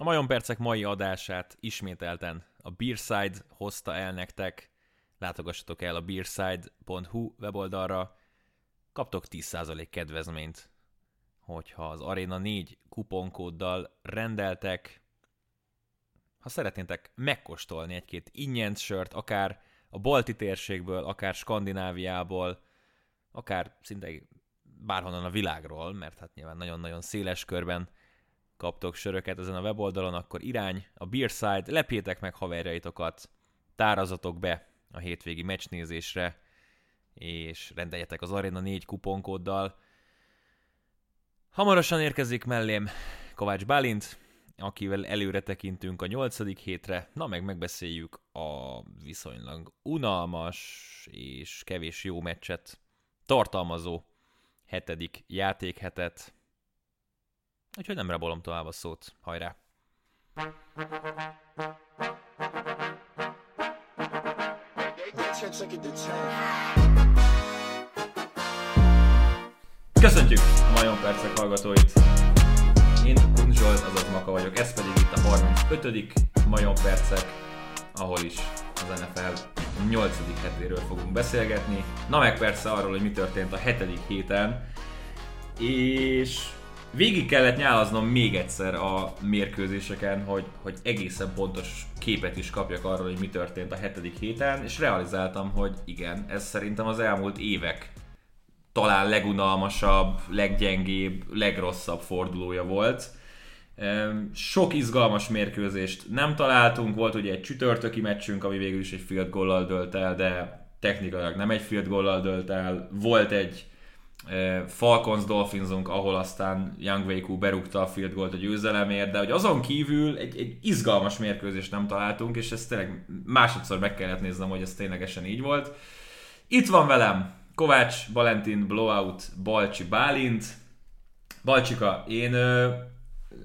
A Majon Percek mai adását ismételten a Beerside hozta el nektek. Látogassatok el a beerside.hu weboldalra. Kaptok 10% kedvezményt, hogyha az Arena 4 kuponkóddal rendeltek. Ha szeretnétek megkóstolni egy-két ingyen sört, akár a balti térségből, akár Skandináviából, akár szinte bárhonnan a világról, mert hát nyilván nagyon-nagyon széles körben kaptok söröket ezen a weboldalon, akkor irány a Beerside, lepjétek meg haverjaitokat, tárazatok be a hétvégi meccsnézésre, és rendeljetek az Arena 4 kuponkóddal. Hamarosan érkezik mellém Kovács Bálint, akivel előre tekintünk a nyolcadik hétre, na meg megbeszéljük a viszonylag unalmas és kevés jó meccset tartalmazó hetedik játékhetet. Úgyhogy nem rabolom tovább a szót. Hajrá! Köszöntjük a Majon Percek hallgatóit! Én Kun Zsolt, azaz Maka vagyok, ez pedig itt a 35. Majon Percek, ahol is az NFL 8. hetéről fogunk beszélgetni. Na meg persze arról, hogy mi történt a 7. héten, és végig kellett nyálaznom még egyszer a mérkőzéseken, hogy, hogy egészen pontos képet is kapjak arról, hogy mi történt a hetedik héten, és realizáltam, hogy igen, ez szerintem az elmúlt évek talán legunalmasabb, leggyengébb, legrosszabb fordulója volt. Sok izgalmas mérkőzést nem találtunk, volt ugye egy csütörtöki meccsünk, ami végül is egy field goal dölt el, de technikailag nem egy field goal dölt el. Volt egy Falcons Dolphinsunk, ahol aztán Young Weiku berúgta a field goalt a győzelemért, de hogy azon kívül egy, egy izgalmas mérkőzést nem találtunk, és ezt tényleg másodszor meg kellett néznem, hogy ez ténylegesen így volt. Itt van velem Kovács, Valentin, Blowout, Balcsi, Bálint. Balcsika, én ö,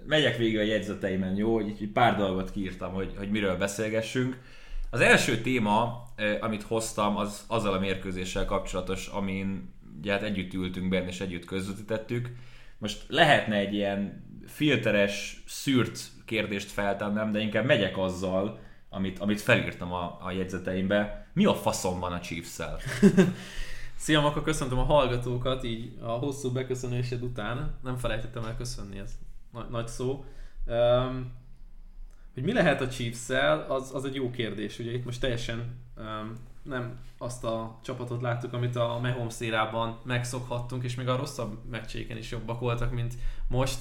megyek végig a jegyzeteimen, jó? Hogy így pár dolgot kiírtam, hogy, hogy miről beszélgessünk. Az első téma, amit hoztam, az azzal a mérkőzéssel kapcsolatos, amin ugye hát együtt ültünk benne és együtt közvetítettük. Most lehetne egy ilyen filteres, szűrt kérdést feltennem, de inkább megyek azzal, amit, amit felírtam a, a jegyzeteimbe. Mi a faszom van a Chiefs-szel? Szia, Maka, köszöntöm a hallgatókat így a hosszú beköszönésed után. Nem felejtettem el köszönni, ez nagy, nagy szó. Um, hogy mi lehet a chiefs az, az egy jó kérdés. Ugye itt most teljesen um, nem azt a csapatot láttuk, amit a Mahomes érában megszokhattunk, és még a rosszabb meccséken is jobbak voltak, mint most.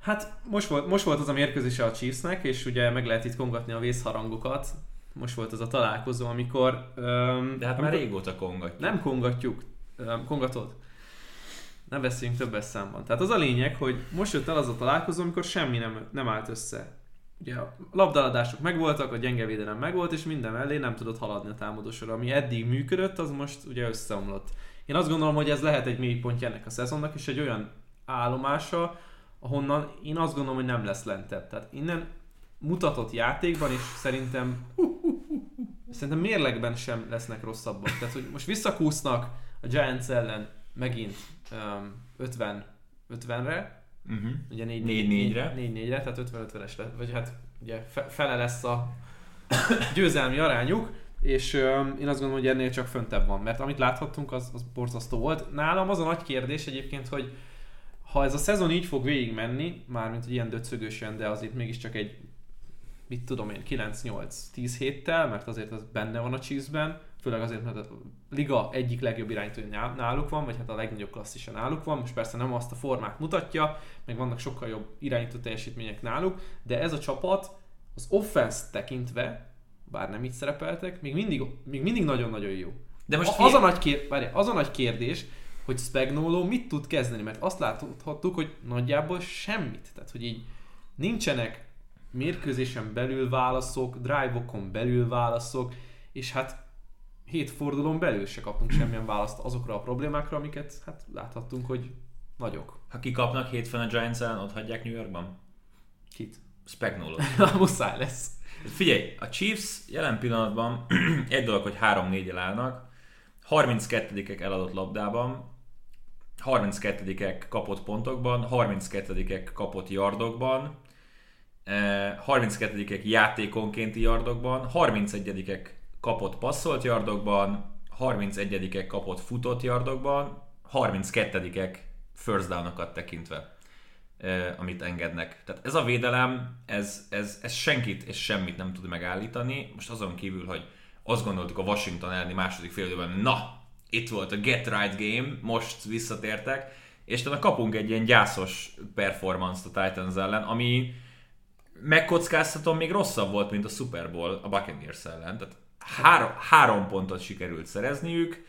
Hát most volt, most volt az a mérkőzése a Chiefsnek, és ugye meg lehet itt kongatni a vészharangokat. Most volt az a találkozó, amikor... Um, De hát már régóta kongatjuk. Nem kongatjuk. Um, kongatod? Nem beszéljünk többes számban. Tehát az a lényeg, hogy most jött el az a találkozó, amikor semmi nem, nem állt össze ugye a labdaladások megvoltak, a gyenge védelem megvolt, és minden mellé nem tudott haladni a támadósor. Ami eddig működött, az most ugye összeomlott. Én azt gondolom, hogy ez lehet egy mélypontja ennek a szezonnak, és egy olyan állomása, ahonnan én azt gondolom, hogy nem lesz lentebb. Tehát innen mutatott játékban, és szerintem szerintem mérlegben sem lesznek rosszabbak. Tehát, hogy most visszakúsznak a Giants ellen megint um, 50 50-re, Uh-huh. Ugye 4-4-re. 4-4-re, tehát 50-50-es lett, vagy hát ugye fele lesz a győzelmi arányuk, és um, én azt gondolom, hogy ennél csak föntebb van, mert amit láthattunk, az, az borzasztó volt. Nálam az a nagy kérdés egyébként, hogy ha ez a szezon így fog végigmenni, mármint hogy ilyen döcögösen, de azért mégiscsak egy mit tudom én, 9-8-10 héttel, mert azért az benne van a Chiefsben, főleg azért, mert a liga egyik legjobb irányítója náluk van, vagy hát a legnagyobb klasszisa náluk van, most persze nem azt a formát mutatja, meg vannak sokkal jobb irányító teljesítmények náluk, de ez a csapat az offense tekintve, bár nem így szerepeltek, még mindig, még mindig nagyon-nagyon jó. De most az, a nagy kér, várj, az a nagy kérdés, hogy Spagnolo mit tud kezdeni, mert azt láthattuk, hogy nagyjából semmit. Tehát, hogy így nincsenek mérkőzésen belül válaszok, drive-okon belül válaszok, és hát hét fordulón belül se kaptunk semmilyen választ azokra a problémákra, amiket hát láthattunk, hogy nagyok. Ha kikapnak hétfőn a Giants ellen, ott hagyják New Yorkban? Kit? Spagnolo. Muszáj lesz. Figyelj, a Chiefs jelen pillanatban egy dolog, hogy 3-4-el állnak, 32-ek eladott labdában, 32-ek kapott pontokban, 32-ek kapott yardokban, eh, 32-ek játékonkénti yardokban, 31-ek kapott passzolt yardokban, 31-ek kapott futott yardokban, 32-ek first downokat tekintve, amit engednek. Tehát ez a védelem, ez, ez, ez senkit és semmit nem tud megállítani. Most azon kívül, hogy azt gondoltuk a Washington elleni második fél időben, na, itt volt a Get Right Game, most visszatértek, és utána kapunk egy ilyen gyászos performance-t a Titans ellen, ami megkockáztatom még rosszabb volt, mint a Super Bowl a Buccaneers ellen. Tehát három, három pontot sikerült szerezniük,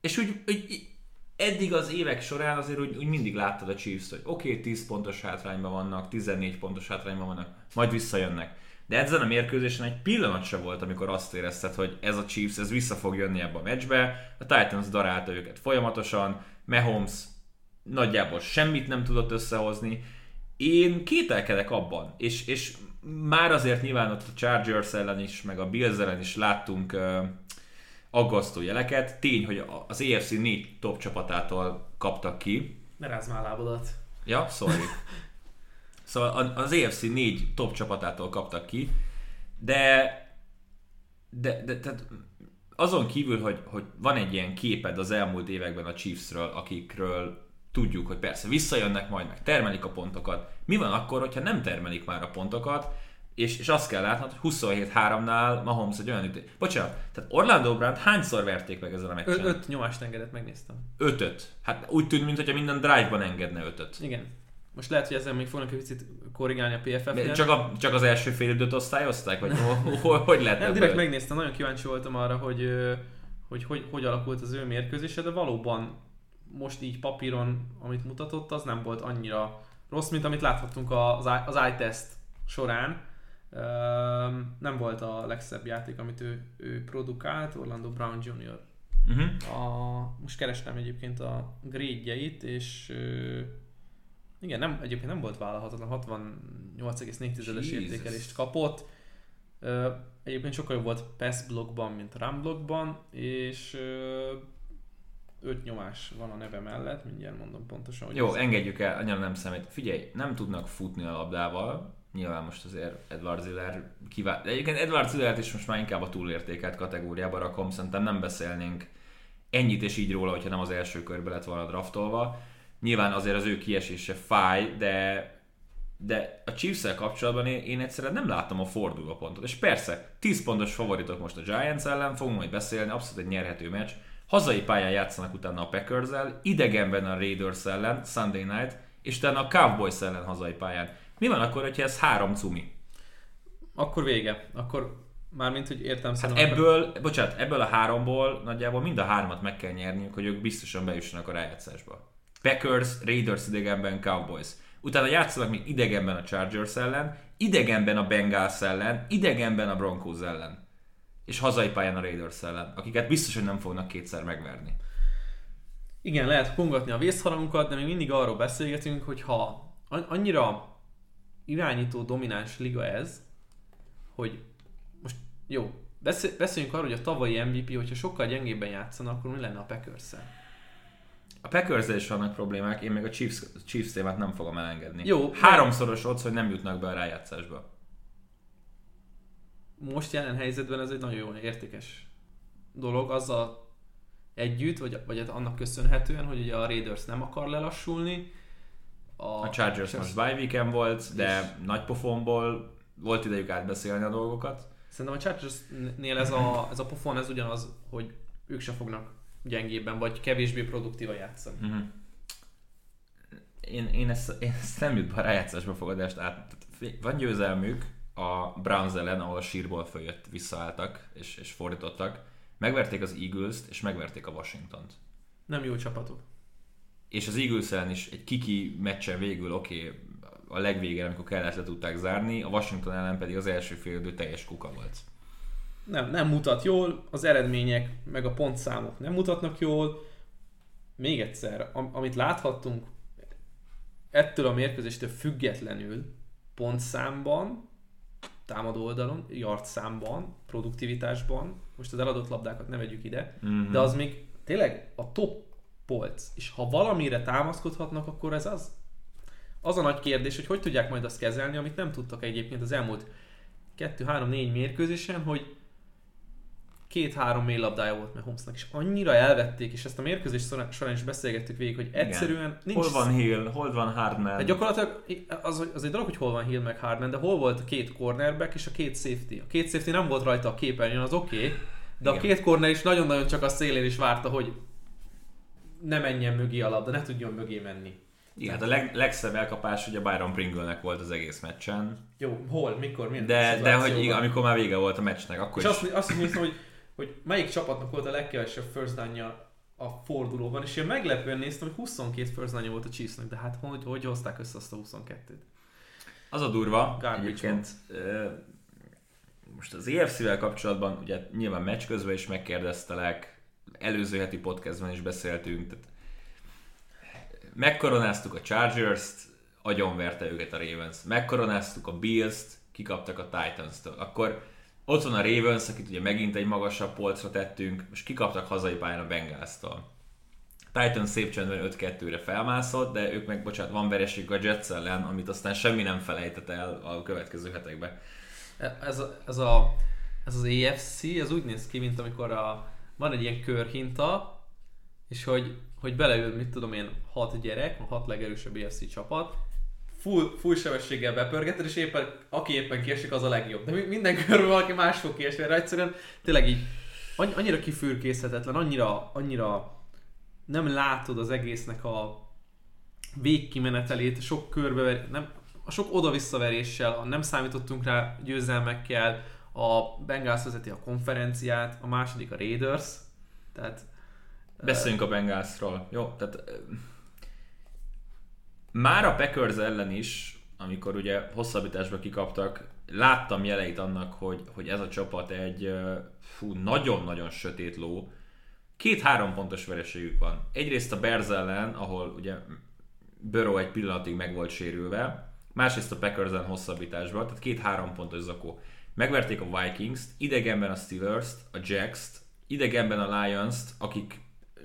és úgy, úgy eddig az évek során azért úgy, úgy mindig láttad a Chiefs-t, hogy oké, okay, 10 pontos hátrányban vannak, 14 pontos hátrányban vannak, majd visszajönnek. De ezen a mérkőzésen egy pillanat se volt, amikor azt érezted, hogy ez a Chiefs, ez vissza fog jönni ebbe a meccsbe. A Titans darálta őket folyamatosan, Mahomes nagyjából semmit nem tudott összehozni. Én kételkedek abban, és, és már azért nyilván ott a Chargers ellen is, meg a Bills ellen is láttunk uh, aggasztó jeleket. Tény, hogy az AFC négy top csapatától kaptak ki. Ne rázd már lábodat. Ja, sorry. Szóval az AFC négy top csapatától kaptak ki, de, de, de tehát azon kívül, hogy, hogy van egy ilyen képed az elmúlt években a Chiefsről, akikről tudjuk, hogy persze visszajönnek majd, meg termelik a pontokat. Mi van akkor, hogyha nem termelik már a pontokat, és, és azt kell látnod, hogy 27-3-nál Mahomes egy olyan ütés. Bocsánat, tehát Orlando Brown hányszor verték meg ezen a meccsen? 5 nyomást engedett, megnéztem. 5 Hát úgy tűnt, mintha minden drive-ban engedne 5 Igen. Most lehet, hogy ezzel még fognak egy picit korrigálni a PFF-et. Csak, a, csak az első fél időt osztályozták? Vagy hogy, hogy lehet? Nem, direkt megnéztem, nagyon kíváncsi voltam arra, hogy hogy, hogy hogy alakult az ő mérkőzése, de valóban most így papíron, amit mutatott, az nem volt annyira rossz, mint amit láthattunk az, az iTest során. Nem volt a legszebb játék, amit ő, ő produkált, Orlando Brown Jr. Uh-huh. A, most kerestem egyébként a grédjeit, és igen, nem, egyébként nem volt vállalhatatlan, 68,4-es értékelést kapott. Egyébként sokkal jobb volt pass blokkban, mint run blokkban, és öt nyomás van a neve mellett, mindjárt mondom pontosan. Hogy Jó, ez... engedjük el, annyira nem számít. Figyelj, nem tudnak futni a labdával, nyilván most azért Edward Ziller kivál... De egyébként Edward Zillert is most már inkább a túlértékelt kategóriába rakom, szerintem nem beszélnénk ennyit és így róla, hogyha nem az első körbe lett volna draftolva. Nyilván azért az ő kiesése fáj, de de a chiefs kapcsolatban én, én egyszerűen nem láttam a fordulópontot. És persze, 10 pontos favoritok most a Giants ellen, fogunk majd beszélni, abszolút egy nyerhető meccs. Hazai pályán játszanak utána a packers idegenben a Raiders ellen, Sunday night, és utána a Cowboys ellen hazai pályán. Mi van akkor, hogyha ez három cumi? Akkor vége. Akkor Mármint, hogy értem hát ebből, akkor... bocsánat, ebből a háromból nagyjából mind a hármat meg kell nyerniük, hogy ők biztosan bejussanak a rájátszásba. Packers, Raiders idegenben, Cowboys. Utána játszanak még idegenben a Chargers ellen, idegenben a Bengals ellen, idegenben a Broncos ellen. És hazai pályán a Raiders ellen, akiket biztos, hogy nem fognak kétszer megverni. Igen, lehet kongatni a vészharangunkat, de még mindig arról beszélgetünk, hogy ha annyira irányító domináns liga ez, hogy most jó, beszéljünk arról, hogy a tavalyi MVP, hogyha sokkal gyengébben játszanak, akkor mi lenne a packers -el? A packers is vannak problémák, én még a Chiefs, Chiefs témát nem fogom elengedni. Jó. Háromszoros ott, hogy nem jutnak be a rájátszásba. Most jelen helyzetben ez egy nagyon jó értékes dolog, azzal együtt, vagy, vagy hát annak köszönhetően, hogy ugye a Raiders nem akar lelassulni. A, a Chargers most bye weekend volt, de és... nagy pofonból volt idejük átbeszélni a dolgokat. Szerintem a Chargersnél ez a, ez a pofon ez ugyanaz, hogy ők se fognak gyengébben, vagy kevésbé produktíva játszani. Uh-huh. Én, én, ezt, én ezt nem jut be a rájátszásba fogadást át. Van győzelmük a Browns ellen, ahol a sírból följött visszaálltak és, és fordítottak. Megverték az Eagles-t, és megverték a Washington-t. Nem jó csapatok. És az Eagles ellen is egy kiki meccsen végül, oké, okay, a legvégén, amikor kellett le tudták zárni, a Washington ellen pedig az első fél teljes kuka volt nem, nem mutat jól, az eredmények meg a pontszámok nem mutatnak jól. Még egyszer, am- amit láthattunk ettől a mérkőzéstől függetlenül pontszámban, támadó oldalon, yard számban, produktivitásban, most az eladott labdákat ne vegyük ide, mm-hmm. de az még tényleg a top polc, és ha valamire támaszkodhatnak, akkor ez az. Az a nagy kérdés, hogy hogy tudják majd azt kezelni, amit nem tudtak egyébként az elmúlt 2-3-4 mérkőzésen, hogy két-három mély labdája volt Mahomesnak, és annyira elvették, és ezt a mérkőzés során is beszélgettük végig, hogy egyszerűen nincs... Hol van Hill, hol van Hardman? Hát gyakorlatilag az, az egy dolog, hogy hol van Hill meg Hardman, de hol volt a két cornerback és a két safety. A két safety nem volt rajta a képernyőn, az oké, okay, de Igen. a két corner is nagyon-nagyon csak a szélén is várta, hogy ne menjen mögé a labda, ne tudjon mögé menni. Igen, hát a leg, legszebb elkapás ugye Byron Pringle-nek volt az egész meccsen. Jó, hol, mikor, milyen De, de hogy igen, amikor már vége volt a meccsnek, akkor És is. azt, azt is néztem, hogy, hogy melyik csapatnak volt a legkevesebb first down a fordulóban, és én meglepően néztem, hogy 22 first down volt a Chiefsnek, de hát hogy, hogy hozták össze azt a 22-t? Az a durva, Garbage egyébként ö, most az EFC-vel kapcsolatban ugye nyilván meccs közben is megkérdeztelek, előző heti podcastban is beszéltünk, tehát megkoronáztuk a Chargers-t, agyonverte őket a Ravens. Megkoronáztuk a Bills-t, kikaptak a Titans-től. Akkor ott van a Ravens, akit ugye megint egy magasabb polcra tettünk, most kikaptak hazai pályán a Bengals-tól. Titans szép csendben 5-2-re felmászott, de ők meg, bocsánat, van vereség a Jets ellen, amit aztán semmi nem felejtett el a következő hetekben. Ez, a, ez, a, ez az AFC, ez úgy néz ki, mint amikor a, van egy ilyen körhinta, és hogy, hogy beleül, mit tudom én, hat gyerek, a hat legerősebb AFC csapat, full, full sebességgel bepörgeted, és éppen, aki éppen kiesik, az a legjobb. De mi- minden körben valaki más fog kiesni, mert egyszerűen tényleg így annyi- annyira kifürkészhetetlen, annyira, annyira nem látod az egésznek a végkimenetelét, sok körbe, nem, a sok oda-visszaveréssel, a nem számítottunk rá győzelmekkel, a Bengals vezeti a konferenciát, a második a Raiders, tehát Beszéljünk a Bengalsról. Jó, tehát már a Packers ellen is, amikor ugye hosszabbításba kikaptak, láttam jeleit annak, hogy, hogy ez a csapat egy fú, nagyon-nagyon sötét ló. Két-három pontos vereségük van. Egyrészt a Bears ellen, ahol ugye Burrow egy pillanatig meg volt sérülve, másrészt a Packers ellen hosszabbításban, tehát két-három pontos zakó. Megverték a Vikings-t, idegenben a Steelers-t, a Jacks-t, idegenben a Lions-t, akik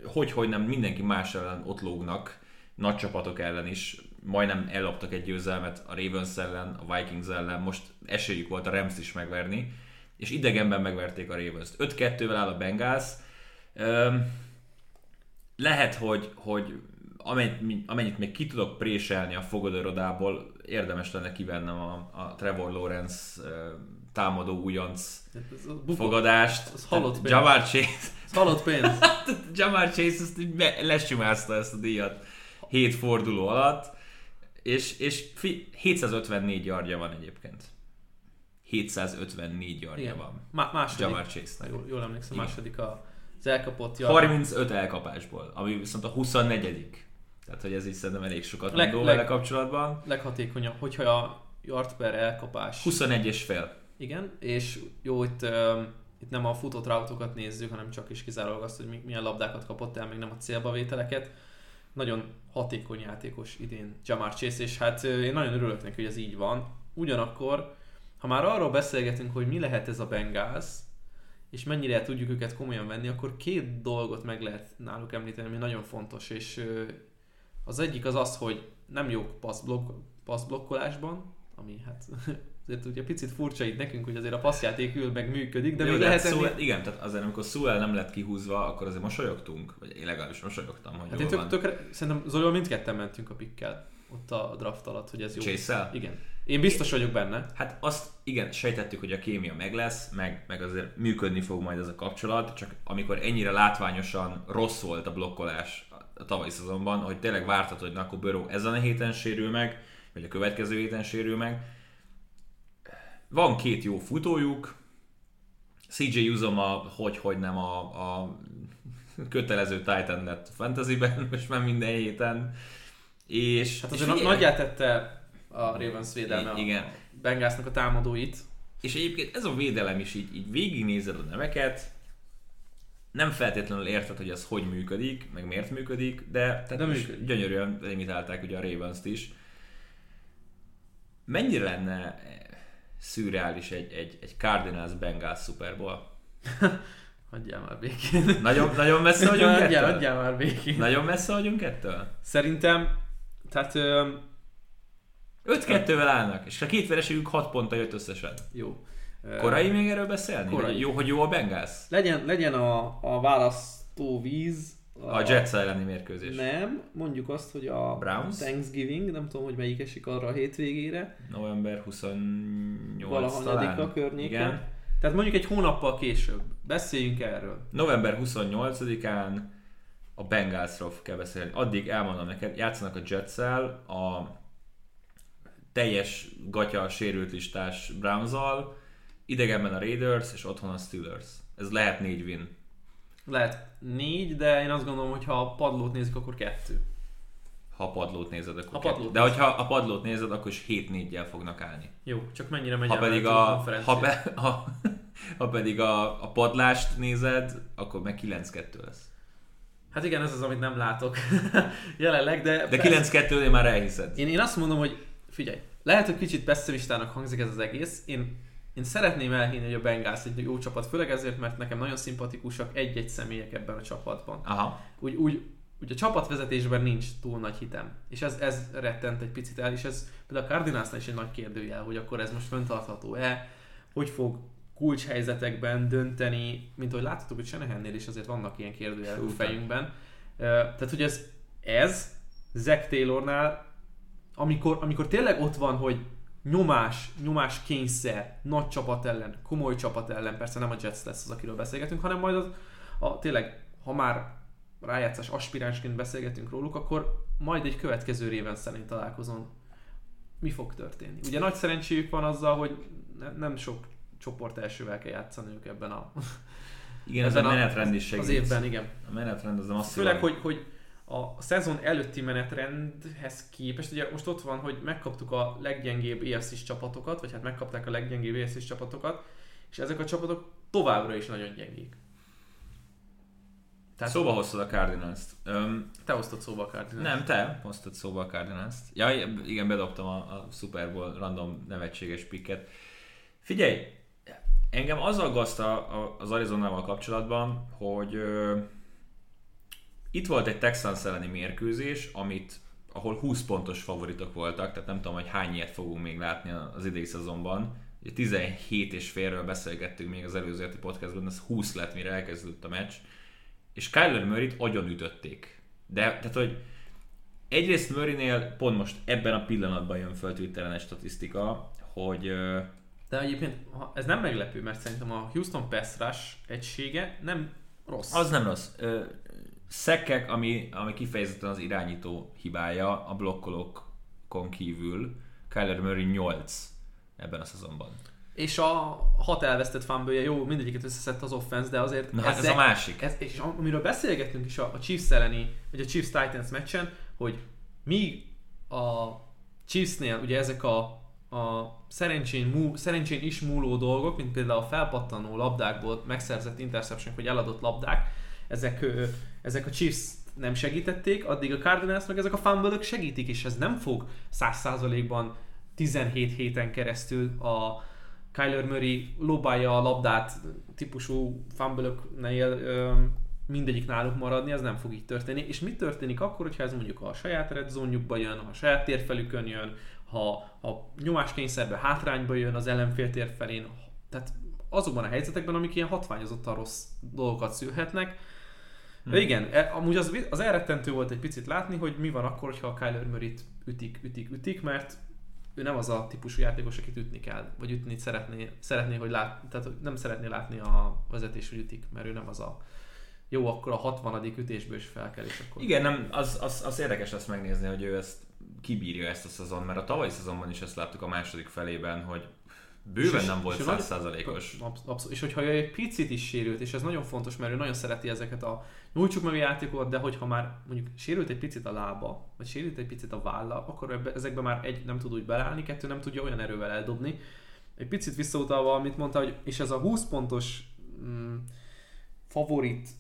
hogy-hogy nem mindenki más ellen ott lógnak, nagy csapatok ellen is, majdnem elloptak egy győzelmet a Ravens ellen, a Vikings ellen, most esélyük volt a Rams is megverni, és idegenben megverték a Ravens-t. 5-2-vel áll a Bengals. Lehet, hogy, hogy amennyit, amennyit még ki tudok préselni a fogadőrodából, érdemes lenne kivennem a, a Trevor Lawrence támadó újonc bukó- fogadást. az halott pénz. Jamar Chase, ez halott pénz. Jamar Chase ezt lesimázta ezt a díjat hét forduló alatt, és, és fi, 754 yardja van egyébként. 754 yardja Igen. van. Má- második, Jamar Chase-nek. jól, jól emlékszem, Igen. második a, az elkapott yard. 35 elkapásból, ami viszont a 24 Tehát, hogy ez így szerintem elég sokat Leg- mondó leg- vele kapcsolatban. leghatékonyabb, hogyha a yard per elkapás. 21 és fél. Igen, és jó, itt, uh, itt nem a futott rautokat nézzük, hanem csak is kizárólag azt, hogy mi- milyen labdákat kapott el, még nem a célbavételeket. Nagyon hatékony játékos idén Jamar Chase, és hát én nagyon örülök neki, hogy ez így van. Ugyanakkor, ha már arról beszélgetünk, hogy mi lehet ez a Bengals, és mennyire tudjuk őket komolyan venni, akkor két dolgot meg lehet náluk említeni, ami nagyon fontos, és az egyik az az, hogy nem jók passzblokk, passzblokkolásban, ami hát azért ugye picit furcsa itt nekünk, hogy azért a passzjáték ül meg működik, de Jó, még de lehet hát ennél... Sewell- igen, tehát azért amikor Sewell nem lett kihúzva, akkor azért mosolyogtunk, vagy én legalábbis mosolyogtam, hogy Hát én van. tök, tökre, szerintem Zolival mindketten mentünk a pikkel ott a draft alatt, hogy ez jó. Chase-szel? Igen. Én biztos vagyok benne. Hát azt igen, sejtettük, hogy a kémia meg lesz, meg, meg azért működni fog majd ez a kapcsolat, csak amikor ennyire látványosan rossz volt a blokkolás a tavalyi szezonban, hogy tényleg vártad, hogy na, akkor Burrow ezen a héten sérül meg, vagy a következő héten sérül meg. Van két jó futójuk, CJ Uzoma, hogy, hogy nem a, a kötelező Titan lett fantasyben, most már minden héten. És, Hát és azért figyelj- nagyját tette a Ravens védelme I- igen. a Bengalsnak a támadóit. És egyébként ez a védelem is így, így végignézed a neveket, nem feltétlenül érted, hogy ez hogy működik, meg miért működik, de, tehát De működik. gyönyörűen limitálták ugye a ravens is. Mennyire lenne szürreális egy, egy, egy Cardinals Bengals Super Bowl? Hagyjál már békén. Nagyon, nagyon messze vagyunk Hagyjál, ettől? hagyjál már békén. Nagyon messze vagyunk ettől? Szerintem, tehát ö, 5-2-vel állnak, és a két vereségük 6 ponttal jött összesen. Jó. Korai még erről beszélni? Korai. Hogy jó, hogy jó a Bengals? Legyen, legyen a, a választó víz. A Jets elleni mérkőzés. Nem, mondjuk azt, hogy a Browns? Thanksgiving, nem tudom, hogy melyik esik arra a hétvégére. November 28 Valahanyadika környéken. Igen. Tehát mondjuk egy hónappal később. Beszéljünk erről. November 28-án a Bengalsról kell beszélni. Addig elmondom neked, játszanak a jets a teljes gatya sérült listás browns idegenben a Raiders, és otthon a Steelers. Ez lehet négy win. Lehet négy, de én azt gondolom, hogy ha a padlót nézzük, akkor kettő. Ha a padlót nézed, akkor A kettő. padlót De hogyha a padlót nézed, akkor is 7 4 jel fognak állni. Jó, csak mennyire megy Ha pedig, a, konferencia? ha, be, ha, ha pedig a, a padlást nézed, akkor meg 9-2 lesz. Hát igen, ez az, amit nem látok jelenleg, de... De persze- 9-2-nél már elhiszed. Én, én azt mondom, hogy figyelj, lehet, hogy kicsit pessimistának hangzik ez az egész. Én, én szeretném elhinni, hogy a Bengals egy jó csapat, főleg ezért, mert nekem nagyon szimpatikusak egy-egy személyek ebben a csapatban. Aha. Úgy, úgy, úgy a csapatvezetésben nincs túl nagy hitem. És ez, ez rettent egy picit el, és ez például a Cardinalsnál is egy nagy kérdőjel, hogy akkor ez most fenntartható-e, hogy fog kulcshelyzetekben dönteni, mint ahogy láthatjuk, hogy Shanahannél is azért vannak ilyen kérdőjelek a fejünkben. Tehát, hogy ez, ez Zack Taylornál, amikor, amikor tényleg ott van, hogy nyomás, nyomás kényszer, nagy csapat ellen, komoly csapat ellen, persze nem a Jets lesz az, akiről beszélgetünk, hanem majd az, a, tényleg, ha már rájátszás aspiránsként beszélgetünk róluk, akkor majd egy következő réven szerint találkozón mi fog történni. Ugye nagy szerencséjük van azzal, hogy ne, nem sok csoport elsővel kell játszaniuk ebben a, Igen, ez a menetrend is segít. az évben, igen. A menetrend az masszívan. Főleg, hogy, hogy a szezon előtti menetrendhez képest, ugye most ott van, hogy megkaptuk a leggyengébb EFC-s csapatokat, vagy hát megkapták a leggyengébb EFC-s csapatokat, és ezek a csapatok továbbra is nagyon gyengék. Tehát Szóba hoztad a Cardinals-t. Öm, te hoztad szóba a Cardinals. nem, te hoztad szóba a Cardinals-t. Ja, igen, bedobtam a, a Super Bowl random nevetséges pikket. Figyelj, engem az aggaszt az Arizonával kapcsolatban, hogy itt volt egy Texans elleni mérkőzés, amit ahol 20 pontos favoritok voltak, tehát nem tudom, hogy hány ilyet fogunk még látni az idei szezonban. Ugye 17 és félről beszélgettünk még az előző heti podcastban, ez 20 lett, mire elkezdődött a meccs. És Kyler Murray-t agyon ütötték. De, tehát, hogy egyrészt Murray-nél pont most ebben a pillanatban jön föl Twitteren egy statisztika, hogy De egyébként ez nem meglepő, mert szerintem a Houston Pass Rush egysége nem rossz. Az nem rossz. Szekkek, ami, ami kifejezetten az irányító hibája a blokkolókon kívül, Kyler Murray 8 ebben a szezonban. És a hat elvesztett fumble jó, mindegyiket összeszedte az offense, de azért Na hát ez a másik. Ez, és amiről beszélgettünk is a, a Chiefs elleni, vagy a Chiefs Titans meccsen, hogy míg a Chiefsnél ugye ezek a, a szerencsén, mú, szerencsén is múló dolgok, mint például a felpattanó labdákból megszerzett interception vagy eladott labdák, ezek, ezek a Chiefs nem segítették, addig a Cardinals meg ezek a fumble segítik, és ez nem fog 100%-ban 17 héten keresztül a Kyler Murray lobálja a labdát típusú fumble mindegyik náluk maradni, ez nem fog így történni. És mi történik akkor, hogyha ez mondjuk a saját red zone jön, ha a saját térfelükön jön, ha, ha nyomáskényszerbe hátrányba jön az ellenfél tér felén, tehát azokban a helyzetekben, amik ilyen hatványozottan rossz dolgokat szülhetnek. De igen, e- amúgy az, az elrettentő volt egy picit látni, hogy mi van akkor, ha a Kyler Murray-t ütik, ütik, ütik, mert ő nem az a típusú játékos, akit ütni kell, vagy ütni szeretné, szeretné hogy lát, tehát nem szeretné látni a vezetés, hogy ütik, mert ő nem az a jó, akkor a 60. ütésből is fel kell, és akkor... Igen, nem, az, az, az érdekes lesz megnézni, hogy ő ezt kibírja ezt a szezon, mert a tavalyi szezonban is ezt láttuk a második felében, hogy bőven És- nem volt és nagy- százszázalékos. Absz- abszolút. És hogyha ő egy picit is sérült, és ez nagyon fontos, mert ő nagyon szereti ezeket a nyújtsuk meg a játékokat, de hogyha már mondjuk sérült egy picit a lába, vagy sérült egy picit a válla, akkor ebbe, ezekbe már egy nem tud úgy beleállni, kettő nem tudja olyan erővel eldobni. Egy picit visszautalva, amit mondta, hogy és ez a 20 pontos mm, favoritság,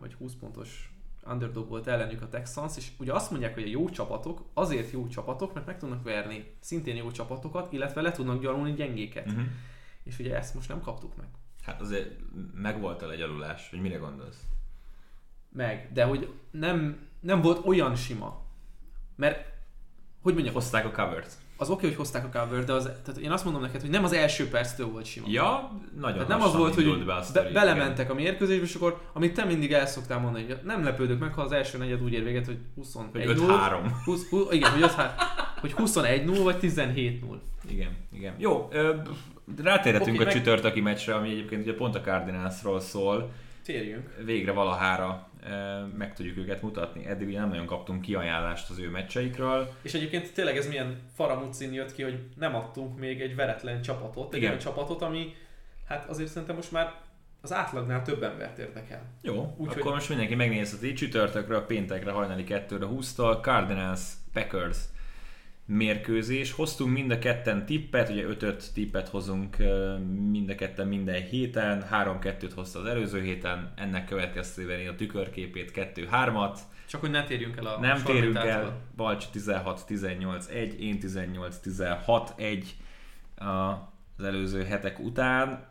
vagy 20 pontos underdog volt ellenük a Texans, és ugye azt mondják, hogy a jó csapatok azért jó csapatok, mert meg tudnak verni szintén jó csapatokat, illetve le tudnak gyalulni gyengéket. Uh-huh. És ugye ezt most nem kaptuk meg. Hát azért megvolt a legyalulás, hogy mire gondolsz? Meg, de hogy nem, nem volt olyan sima. Mert hogy mondjam, Hozták a covert. az oké, hogy hozták a cover, de az, tehát én azt mondom neked, hogy nem az első perctől volt sima. Ja, nagyon Tehát nem az volt, hogy be be, belementek a mérkőzésbe, és akkor, amit te mindig el szoktál mondani, hogy nem lepődök meg, ha az első negyed úgy ér véget, hogy 21 igen. Hogy 5-3. 20, 20, igen, hogy, 5, hogy 21-0 vagy 17-0. Igen, igen. Jó, ö, rátérhetünk Oké, a meg- csütörtöki meccsre, ami egyébként ugye pont a Cardinalsról szól. Térjünk. Végre valahára meg tudjuk őket mutatni. Eddig ugye nem nagyon kaptunk kiajánlást az ő meccseikről. És egyébként tényleg ez milyen faramucin jött ki, hogy nem adtunk még egy veretlen csapatot, egy olyan csapatot, ami hát azért szerintem most már az átlagnál több embert érdekel. Jó, Úgy, akkor hogy- most mindenki megnézheti csütörtökről, péntekre, hajnali 2-re 20-tól, Cardinals, Packers mérkőzés. Hoztunk mind a ketten tippet, ugye 5-5 tippet hozunk mind a ketten minden héten, 3-2-t hozta az előző héten, ennek következtében én a tükörképét 2-3-at. Csak hogy ne térjünk el a Nem sormentától. el, Balcs 16-18-1, én 18-16-1 az előző hetek után.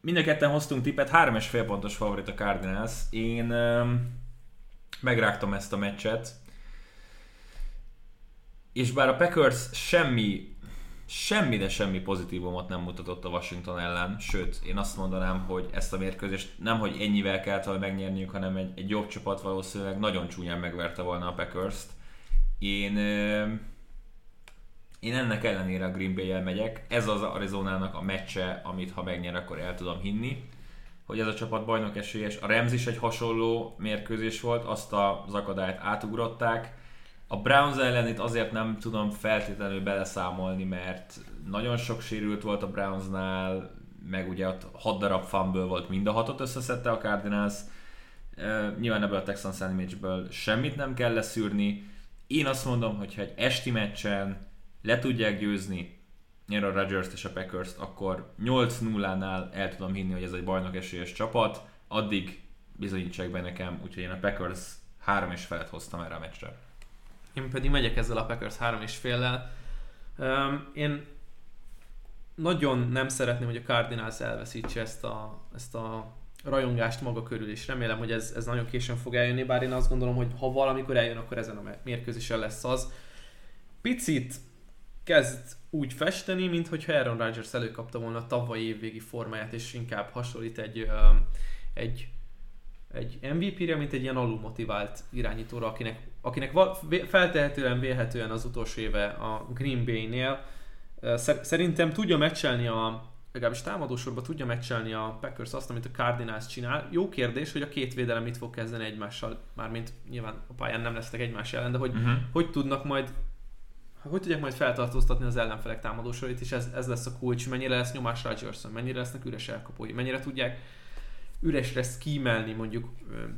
Mind a ketten hoztunk tippet, 3,5 pontos favorit a Cardinals. Én megrágtam ezt a meccset, és bár a Packers semmi, semmi, de semmi pozitívumot nem mutatott a Washington ellen, sőt, én azt mondanám, hogy ezt a mérkőzést nem, hogy ennyivel kellett volna megnyerniük, hanem egy, egy jobb csapat valószínűleg nagyon csúnyán megverte volna a Packers-t. Én, én ennek ellenére a Green Bay-el megyek. Ez az Arizonának a meccse, amit ha megnyer, akkor el tudom hinni hogy ez a csapat bajnok esélyes. A Rams is egy hasonló mérkőzés volt, azt az akadályt átugrották. A Browns ellen itt azért nem tudom feltétlenül beleszámolni, mert nagyon sok sérült volt a Brownsnál, meg ugye ott 6 darab fumble volt, mind a hatot összeszedte a Cardinals. Nyilván ebből a Texans meccsből semmit nem kell leszűrni. Én azt mondom, hogy ha egy esti meccsen le tudják győzni nyer a rodgers és a packers akkor 8-0-nál el tudom hinni, hogy ez egy bajnok esélyes csapat, addig bizonyítsák be nekem, úgyhogy én a Packers 3 és felett hoztam erre a meccsre. Én pedig megyek ezzel a Packers 3 és féllel. Um, én nagyon nem szeretném, hogy a Cardinals elveszítse ezt a, ezt a rajongást maga körül, és remélem, hogy ez, ez nagyon későn fog eljönni, bár én azt gondolom, hogy ha valamikor eljön, akkor ezen a mérkőzésen lesz az. Picit kezd úgy festeni, mint hogyha Aaron Rodgers előkapta volna a tavalyi évvégi formáját, és inkább hasonlít egy, egy, egy MVP-re, mint egy ilyen alulmotivált irányítóra, akinek, akinek feltehetően, vélhetően az utolsó éve a Green Bay-nél. Szerintem tudja meccselni a legalábbis támadósorban tudja meccselni a Packers azt, amit a Cardinals csinál. Jó kérdés, hogy a két védelem mit fog kezdeni egymással, mármint nyilván a pályán nem lesznek egymás ellen, de hogy Uh-huh. hogy tudnak majd hogy tudják majd feltartóztatni az ellenfelek támadósorait, és ez, ez lesz a kulcs, mennyire lesz nyomás Rodgerson, mennyire lesznek üres elkapói, mennyire tudják üresre skímelni mondjuk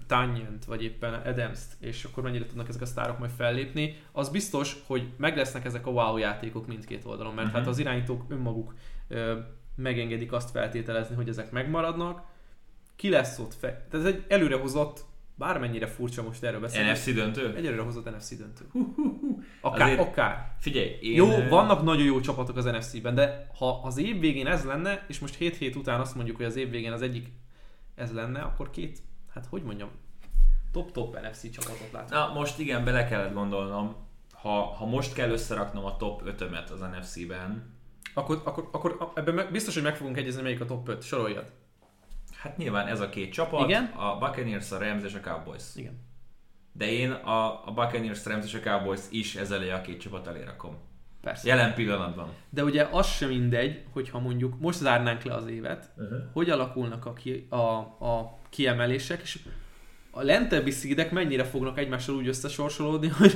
Tanyent, vagy éppen Adams-t, és akkor mennyire tudnak ezek a sztárok majd fellépni. Az biztos, hogy meg lesznek ezek a wow játékok mindkét oldalon, mert Mhm. hát az irányítók önmaguk ö, megengedik azt feltételezni, hogy ezek megmaradnak. Ki lesz ott? Fe- Tehát ez egy előrehozott, bármennyire furcsa most erről beszélni. NFC döntő? Egy előrehozott NFC döntő. Akár, Azért- akár. Figyelj, én... Jó, vannak nagyon jó csapatok az NFC-ben, de ha az év végén ez lenne, és most 7 hét után azt mondjuk, hogy az év végén az egyik ez lenne, akkor két, hát hogy mondjam, top-top NFC csapatot látunk. Na, most igen, bele kellett gondolnom, ha, ha most kell összeraknom a top 5-ömet az NFC-ben, Akkor, akkor, akkor ebben biztos, hogy meg fogunk egyezni, melyik a top 5, soroljad. hát nyilván ez a két csapat, Igen. a Buccaneers, a Rams és a Cowboys. Igen. De én a, a Buccaneers, Rams és a Cowboys is ez elé a két csapat elé rakom. Persze. Jelen pillanatban. De ugye az sem mindegy, hogyha mondjuk most zárnánk le az évet, Uh-huh. hogy alakulnak a, ki, a, a kiemelések, és a lentebbi szídek mennyire fognak egymással úgy összesorsolódni, hogy,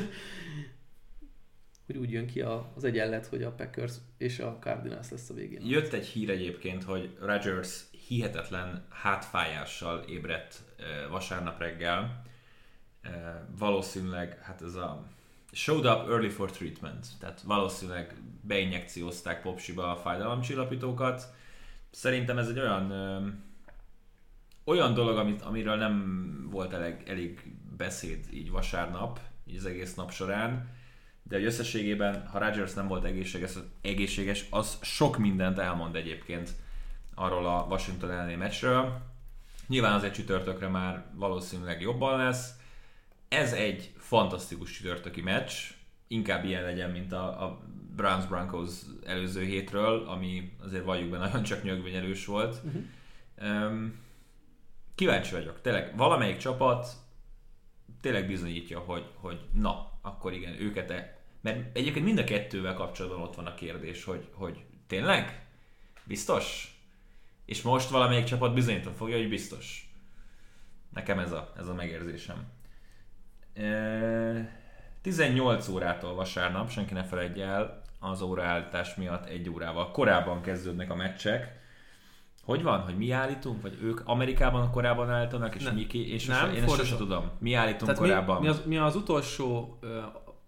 hogy úgy jön ki a, az egyenlet, hogy a Packers és a Cardinals lesz a végén. Jött egy hír egyébként, hogy Rodgers hihetetlen hátfájással ébredt vasárnap reggel. Valószínűleg, hát ez a showed up early for treatment, tehát valószínűleg beinjekciózták popsiba a fájdalomcsillapítókat. Szerintem ez egy olyan ö, olyan dolog, amit, amiről nem volt elég, elég beszéd így vasárnap, így az egész nap során, de hogy összességében, ha Rodgers nem volt egészséges, egészséges, az sok mindent elmond egyébként arról a Washington elleni meccsről. Nyilván az egy csütörtökre már valószínűleg jobban lesz. Ez egy fantasztikus csütörtöki meccs. inkább ilyen legyen, mint a, a Browns Broncos előző hétről, ami azért valljuk be nagyon csak nyögvényelős volt. Uh-huh. Um, kíváncsi vagyok. Tényleg valamelyik csapat tényleg bizonyítja, hogy, hogy na, akkor igen, őket e... Mert egyébként mind a kettővel kapcsolatban ott van a kérdés, hogy, hogy tényleg? Biztos? És most valamelyik csapat bizonyítani fogja, hogy biztos. Nekem ez a, ez a megérzésem. E, 18 órától vasárnap, senki ne feledje el, az óraállítás miatt egy órával korábban kezdődnek a meccsek. Hogy van, hogy mi állítunk, vagy ők Amerikában korábban állítanak, és nem. mi ki, és nem, én ezt sose tudom. Mi állítunk Tehát korábban. Mi, mi, az, mi az utolsó ö,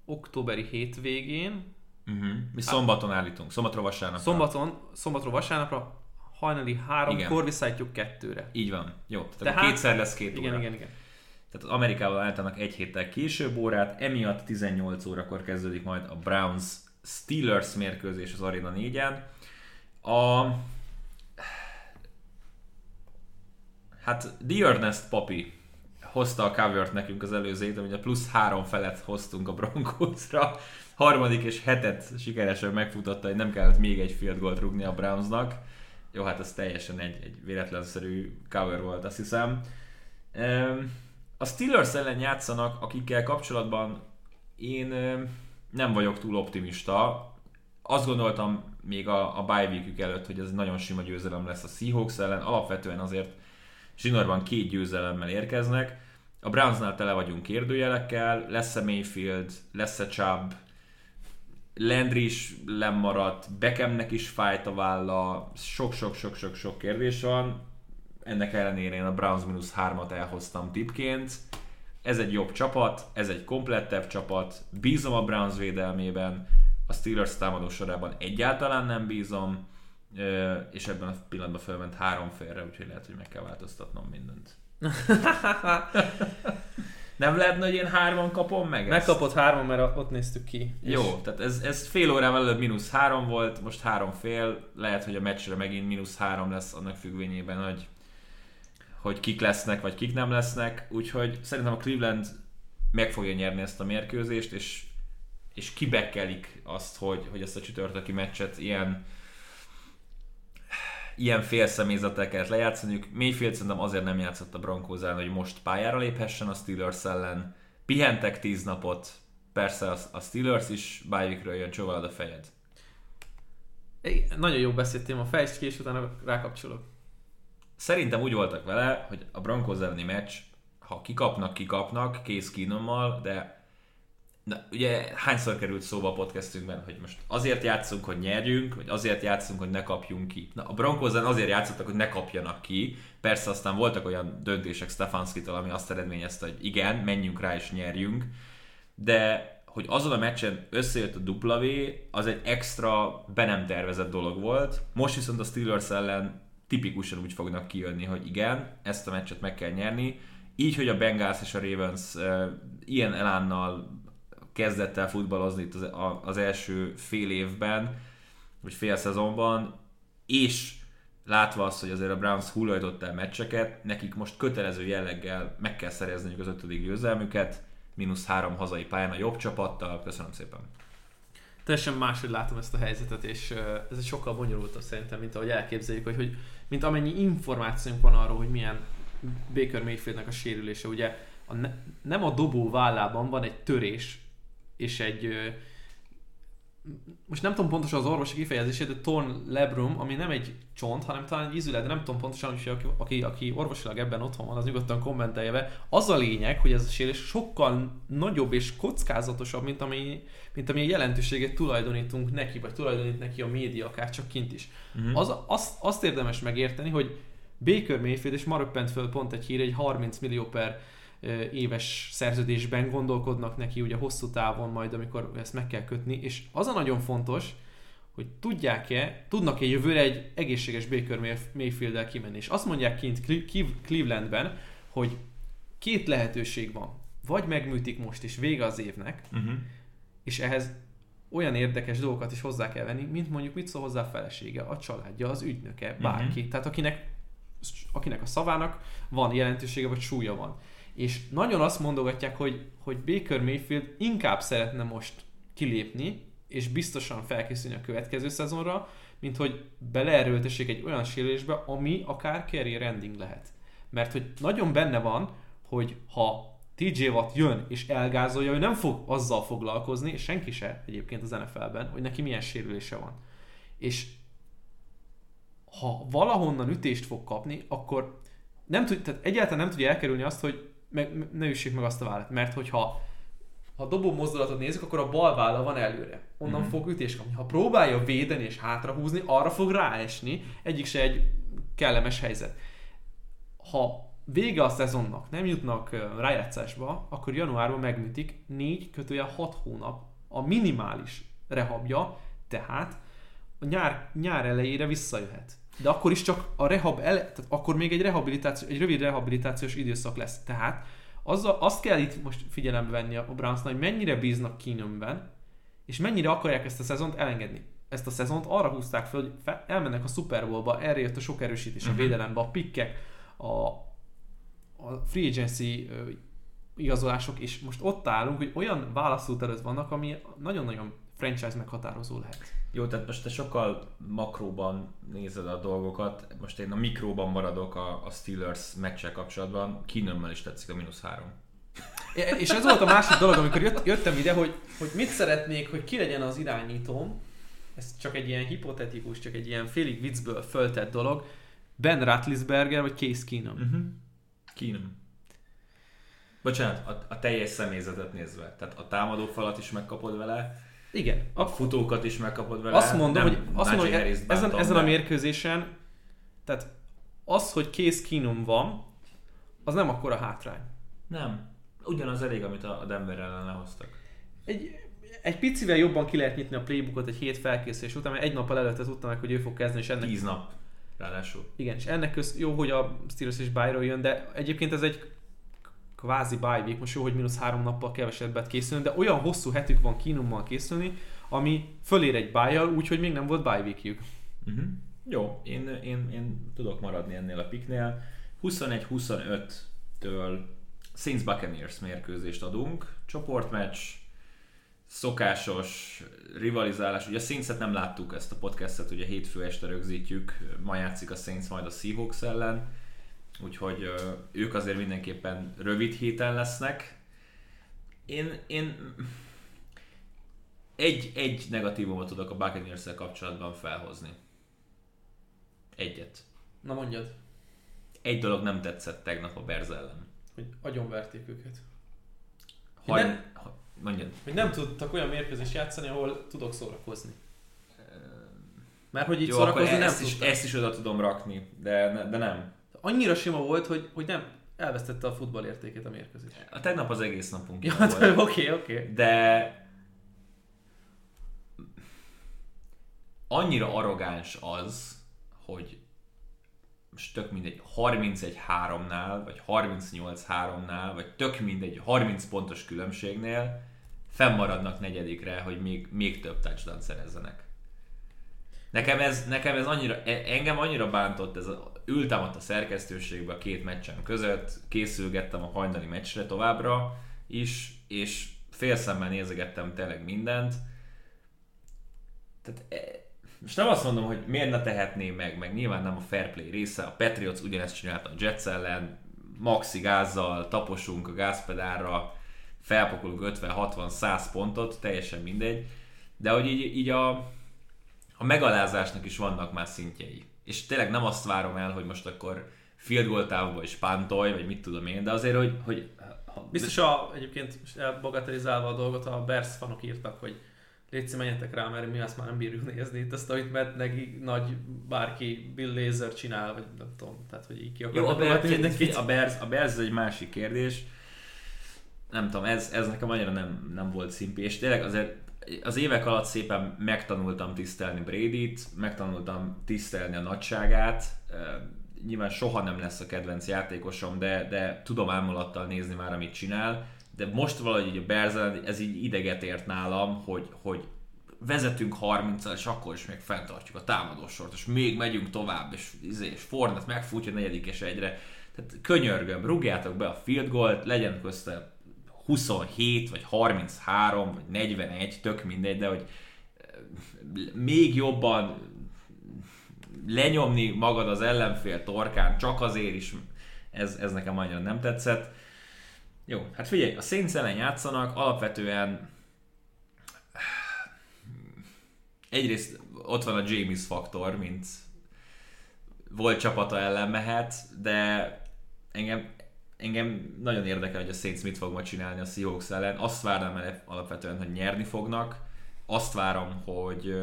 októberi hétvégén, uh-huh. Mi szombaton állítunk, szombatról vasárnapra. Szombaton, szombatról vasárnapra, hajnali háromkor visszaállítjuk kettőre. Így van. Jó, tehát, tehát kétszer lesz két igen, óra. Igen, igen, Tehát az Amerikában állítanak egy héttel később órát, emiatt 18 órakor kezdődik majd a Browns Steelers mérkőzés az Arena 4-en. A... Hát The Ernest Papi hozta a covert nekünk az előző héten, ugye plusz három felet hoztunk a Broncosra. Harmadik és hetet sikeresen megfutatta, hogy nem kellett még egy field goalt rúgni a Brownsnak. Jó, hát ez teljesen egy, egy véletlenszerű cover volt, azt hiszem. A Steelers ellen játszanak, akikkel kapcsolatban én nem vagyok túl optimista. Azt gondoltam még a, a bye week előtt, hogy ez nagyon sima győzelem lesz a Seahawks ellen. Alapvetően azért zsinórban két győzelemmel érkeznek. A Brownsnál tele vagyunk kérdőjelekkel, lesz-e Mayfield, lesz-e Chubb, Landry is lemaradt, Beckhamnek is fájt a válla, sok-sok-sok-sok-sok kérdés van. Ennek ellenére én a Browns minusz 3-at elhoztam tipként. Ez egy jobb csapat, ez egy komplettebb csapat, bízom a Browns védelmében, a Steelers támadó sorában egyáltalán nem bízom, és ebben a pillanatban felment három félre, úgyhogy lehet, hogy meg kell változtatnom mindent. Nem lehetne, hogy én hárman kapom meg ezt? Megkapott hárman, mert ott néztük ki. Jó, és... tehát ez, ez fél órával előbb mínusz három volt, most három fél, lehet, hogy a meccsre megint mínusz három lesz annak függvényében, hogy hogy kik lesznek, vagy kik nem lesznek, úgyhogy szerintem a Cleveland meg fogja nyerni ezt a mérkőzést, és, és kibekkelik azt, hogy, hogy ezt a csütörtöki meccset ilyen ilyen félszemélyzettel kellett lejátszaniuk. Mayfield szerintem azért nem játszott a Broncos ellen, hogy most pályára léphessen a Steelers ellen. Pihentek tíz napot, persze a Steelers is bájvikről jön, csóvalad a fejed. É, nagyon jó beszéltél, a fejtsd ki, és utána rákapcsolok. Szerintem úgy voltak vele, hogy a Broncos elleni meccs, ha kikapnak, kikapnak, kész kínommal, de Na, ugye hányszor került szóba a podcastünkben, hogy most azért játszunk, hogy nyerjünk, vagy azért játszunk, hogy ne kapjunk ki. Na, a broncos azért játszottak, hogy ne kapjanak ki. Persze aztán voltak olyan döntések Stefanskitól, ami azt eredményezte, hogy igen, menjünk rá és nyerjünk. De hogy azon a meccsen összejött a W, az egy extra, be nem tervezett dolog volt. Most viszont a Steelers ellen tipikusan úgy fognak kijönni, hogy igen, ezt a meccset meg kell nyerni. Így, hogy a Bengals és a Ravens uh, ilyen elánnal kezdett el futballozni itt az, az első fél évben, vagy fél szezonban, és látva azt, hogy azért a Browns hullajtott el meccseket, nekik most kötelező jelleggel meg kell szerezniük az ötödik győzelmüket, mínusz három hazai pályán a jobb csapattal. Köszönöm szépen! Teljesen máshogy látom ezt a helyzetet, és ez sokkal bonyolultabb szerintem, mint ahogy elképzeljük, hogy, hogy mint amennyi információnk van arról, hogy milyen Baker Mayfieldnek a sérülése. Ugye a ne, nem a dobó vállában van egy törés, és egy most nem tudom pontosan az orvosi kifejezését, de torn lebrum, ami nem egy csont, hanem talán egy ízület, de nem tudom pontosan, hogy aki, aki, aki orvosilag ebben otthon van, az nyugodtan kommentelje be. Az a lényeg, hogy ez a sérülés sokkal nagyobb és kockázatosabb, mint ami, mint ami jelentőséget tulajdonítunk neki, vagy tulajdonít neki a média, akár csak kint is. Uh-huh. Az, azt, azt érdemes megérteni, hogy Baker Mayfield, és ma röppent föl pont egy hír, egy 30 millió per éves szerződésben gondolkodnak neki ugye hosszú távon majd, amikor ezt meg kell kötni, és az a nagyon fontos, hogy tudják-e, tudnak-e jövőre egy egészséges Baker Mayfield-el kimenni. És azt mondják kint Clevelandben, hogy két lehetőség van. Vagy megműtik most, és vége az évnek, uh-huh. és ehhez olyan érdekes dolgokat is hozzá kell venni, mint mondjuk mit szól hozzá a felesége, a családja, az ügynöke, bárki. Uh-huh. Tehát akinek, akinek a szavának van jelentősége, vagy súlya van és nagyon azt mondogatják, hogy, hogy Baker Mayfield inkább szeretne most kilépni, és biztosan felkészülni a következő szezonra, mint hogy beleerőltessék egy olyan sérülésbe, ami akár career ending lehet. Mert hogy nagyon benne van, hogy ha TJ Watt jön és elgázolja, ő nem fog azzal foglalkozni, és senki se egyébként az NFL-ben, hogy neki milyen sérülése van. És ha valahonnan ütést fog kapni, akkor nem tud, tehát egyáltalán nem tudja elkerülni azt, hogy meg, ne üssék meg azt a vállat. Mert hogyha ha a dobó mozdulatot nézzük, akkor a bal válla van előre. Onnan mm-hmm. fog ütést kapni. Ha próbálja védeni és hátrahúzni, arra fog ráesni. Egyik se egy kellemes helyzet. Ha vége a szezonnak, nem jutnak rájátszásba, akkor januárban megműtik 4 kötője 6 hónap a minimális rehabja, tehát a nyár, nyár elejére visszajöhet. De akkor is csak a rehab ele, tehát akkor még egy rehabilitáció, egy rövid rehabilitációs időszak lesz. Tehát azzal, azt kell itt most figyelembe venni a browns hogy mennyire bíznak Keenumben, és mennyire akarják ezt a szezont elengedni. Ezt a szezont arra húzták fel, hogy fel, elmennek a Super Bowl-ba, erre jött a sok erősítés, a mhm. védelembe, a pikkek, a, a free agency igazolások, és most ott állunk, hogy olyan válaszút előtt vannak, ami nagyon-nagyon franchise meghatározó lehet. Jó, tehát most te sokkal makróban nézed a dolgokat, most én a mikróban maradok a, a Steelers meccsel kapcsolatban, Keenummel is tetszik a mínusz három. És ez volt a másik dolog, amikor jött, jöttem ide, hogy, hogy mit szeretnék, hogy ki legyen az irányítóm. Ez csak egy ilyen hipotetikus, csak egy ilyen félig viccből föltett dolog. Ben Ratlisberger vagy Case Keenum? Uh-huh. Keenum. Bocsánat, a, a teljes személyzetet nézve. Tehát a támadó falat is megkapod vele, igen. A futókat is megkapod vele. Azt mondom, hogy, azt mondom, hogy ezen, ezen a mérkőzésen, tehát az, hogy kész kínom van, az nem akkora hátrány. Nem. Ugyanaz elég, amit a Denver ellen lehoztak. Egy, egy picivel jobban ki lehet nyitni a playbookot egy hét felkészülés után, mert egy nappal előtte tudta meg, hogy ő fog kezdeni, és ennek... Tíz nap, ráadásul. Igen, és ennek köz, jó, hogy a Steelers és Byron jön, de egyébként ez egy kvázi bye week, most jó, hogy mínusz három nappal kevesebbet készülni, de olyan hosszú hetük van kínummal készülni, ami fölér egy bye úgyhogy még nem volt bye weekjük. Uh-huh. Jó, én, én, én tudok maradni ennél a piknél. 21-25-től Saints Buccaneers mérkőzést adunk, csoportmeccs, szokásos rivalizálás. Ugye a saints nem láttuk ezt a podcastet, ugye hétfő este rögzítjük, ma játszik a Saints majd a Seahawks ellen úgyhogy ők azért mindenképpen rövid héten lesznek. Én, én egy, egy negatívumot tudok a buccaneers kapcsolatban felhozni. Egyet. Na mondjad. Egy dolog nem tetszett tegnap a Berz ellen. Hogy agyonverték őket. Hogy nem, mondjad. Hogy nem tudtak olyan mérkőzést játszani, ahol tudok szórakozni. Mert hogy így Jó, szórakozni nem ezt is, ezt is oda tudom rakni, de, de nem annyira sima volt, hogy, hogy nem elvesztette a futball értékét a mérkőzés. A tegnap az egész napunk ja. Oké, oké. Okay, okay. De annyira arrogáns az, hogy most tök mindegy 31-3-nál, vagy 38-3-nál, vagy tök mindegy 30 pontos különbségnél fennmaradnak negyedikre, hogy még, még több touchdown szerezzenek. Nekem ez, nekem ez annyira, e, engem annyira bántott ez a ültem ott a szerkesztőségbe a két meccsen között, készülgettem a hajnali meccsre továbbra is, és félszemmel nézegettem tényleg mindent. Tehát, e, most nem azt mondom, hogy miért ne tehetné meg, meg nyilván nem a fair play része, a Patriots ugyanezt csinálta a Jets ellen, maxi gázzal taposunk a gázpedálra, felpakolunk 50-60-100 pontot, teljesen mindegy, de hogy így, így a, a megalázásnak is vannak már szintjei és tényleg nem azt várom el, hogy most akkor field goal távba is pántolj, vagy mit tudom én, de azért, hogy... hogy ha... Biztos a, egyébként bagatelizálva a dolgot, a Bears fanok írtak, hogy légy menjetek rá, mert mi azt már nem bírjuk nézni itt azt, amit Matt neki nagy bárki Bill Laser csinál, vagy nem tudom, tehát hogy így ki Jó, a Bears, a, Bears, a Bears egy másik kérdés. Nem tudom, ez, ez nekem annyira nem, nem volt szimpi, és tényleg azért az évek alatt szépen megtanultam tisztelni Brady-t, megtanultam tisztelni a nagyságát, nyilván soha nem lesz a kedvenc játékosom, de, de tudom ámulattal nézni már, amit csinál, de most valahogy a Berzel, ez így ideget ért nálam, hogy, hogy vezetünk 30 és akkor is még fenntartjuk a támadósort, és még megyünk tovább, és, izé, és Fornet megfutja negyedik és egyre. Tehát könyörgöm, rúgjátok be a field goal legyen közte 27, vagy 33, vagy 41, tök mindegy, de hogy még jobban lenyomni magad az ellenfél torkán, csak azért is, ez, ez nekem annyira nem tetszett. Jó, hát figyelj, a Saints ellen játszanak, alapvetően egyrészt ott van a James faktor, mint volt csapata ellen mehet, de engem, engem nagyon érdekel, hogy a Saints mit fog ma csinálni a Seahawks ellen. Azt várom el alapvetően, hogy nyerni fognak. Azt várom, hogy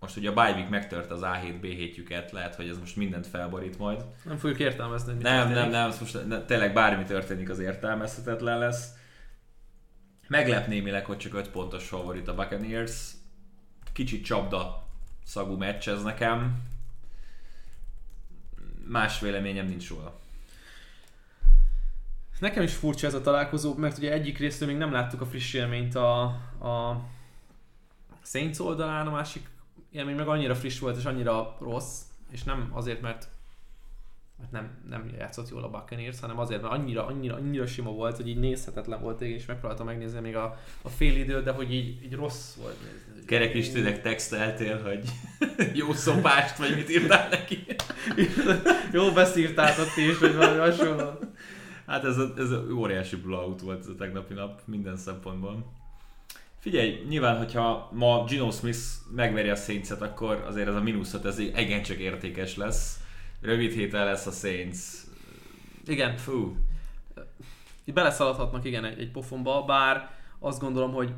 most ugye a Bajvik megtört az A7 B7-jüket, lehet, hogy ez most mindent felborít majd. Nem fogjuk értelmezni, hogy Nem, nem, nem, most ne, tényleg bármi történik, az értelmezhetetlen lesz. Meglep némileg, hogy csak 5 pontos favorit a Buccaneers. Kicsit csapda szagú meccs ez nekem. Más véleményem nincs róla. Nekem is furcsa ez a találkozó, mert ugye egyik részről még nem láttuk a friss élményt a, a Saints oldalán, a másik élmény meg annyira friss volt és annyira rossz, és nem azért, mert mert nem, nem játszott jól a Buccaneers, hanem azért, mert annyira, annyira, annyira sima volt, hogy így nézhetetlen volt, és megpróbáltam megnézni még a, a fél időt, de hogy így, így rossz volt nézni. Kerek is tényleg texteltél, hogy jó szopást, vagy mit írtál neki? jó beszírtáltott is, vagy valami hasonló. Hát ez, a, ez a óriási blowout volt ez a tegnapi nap minden szempontból. Figyelj, nyilván, hogyha ma Gino Smith megveri a saints akkor azért ez a mínuszot, ez csak értékes lesz. Rövid héten lesz a Saints. Igen. Fú. Beleszaladhatnak igen egy, egy pofonba, bár azt gondolom, hogy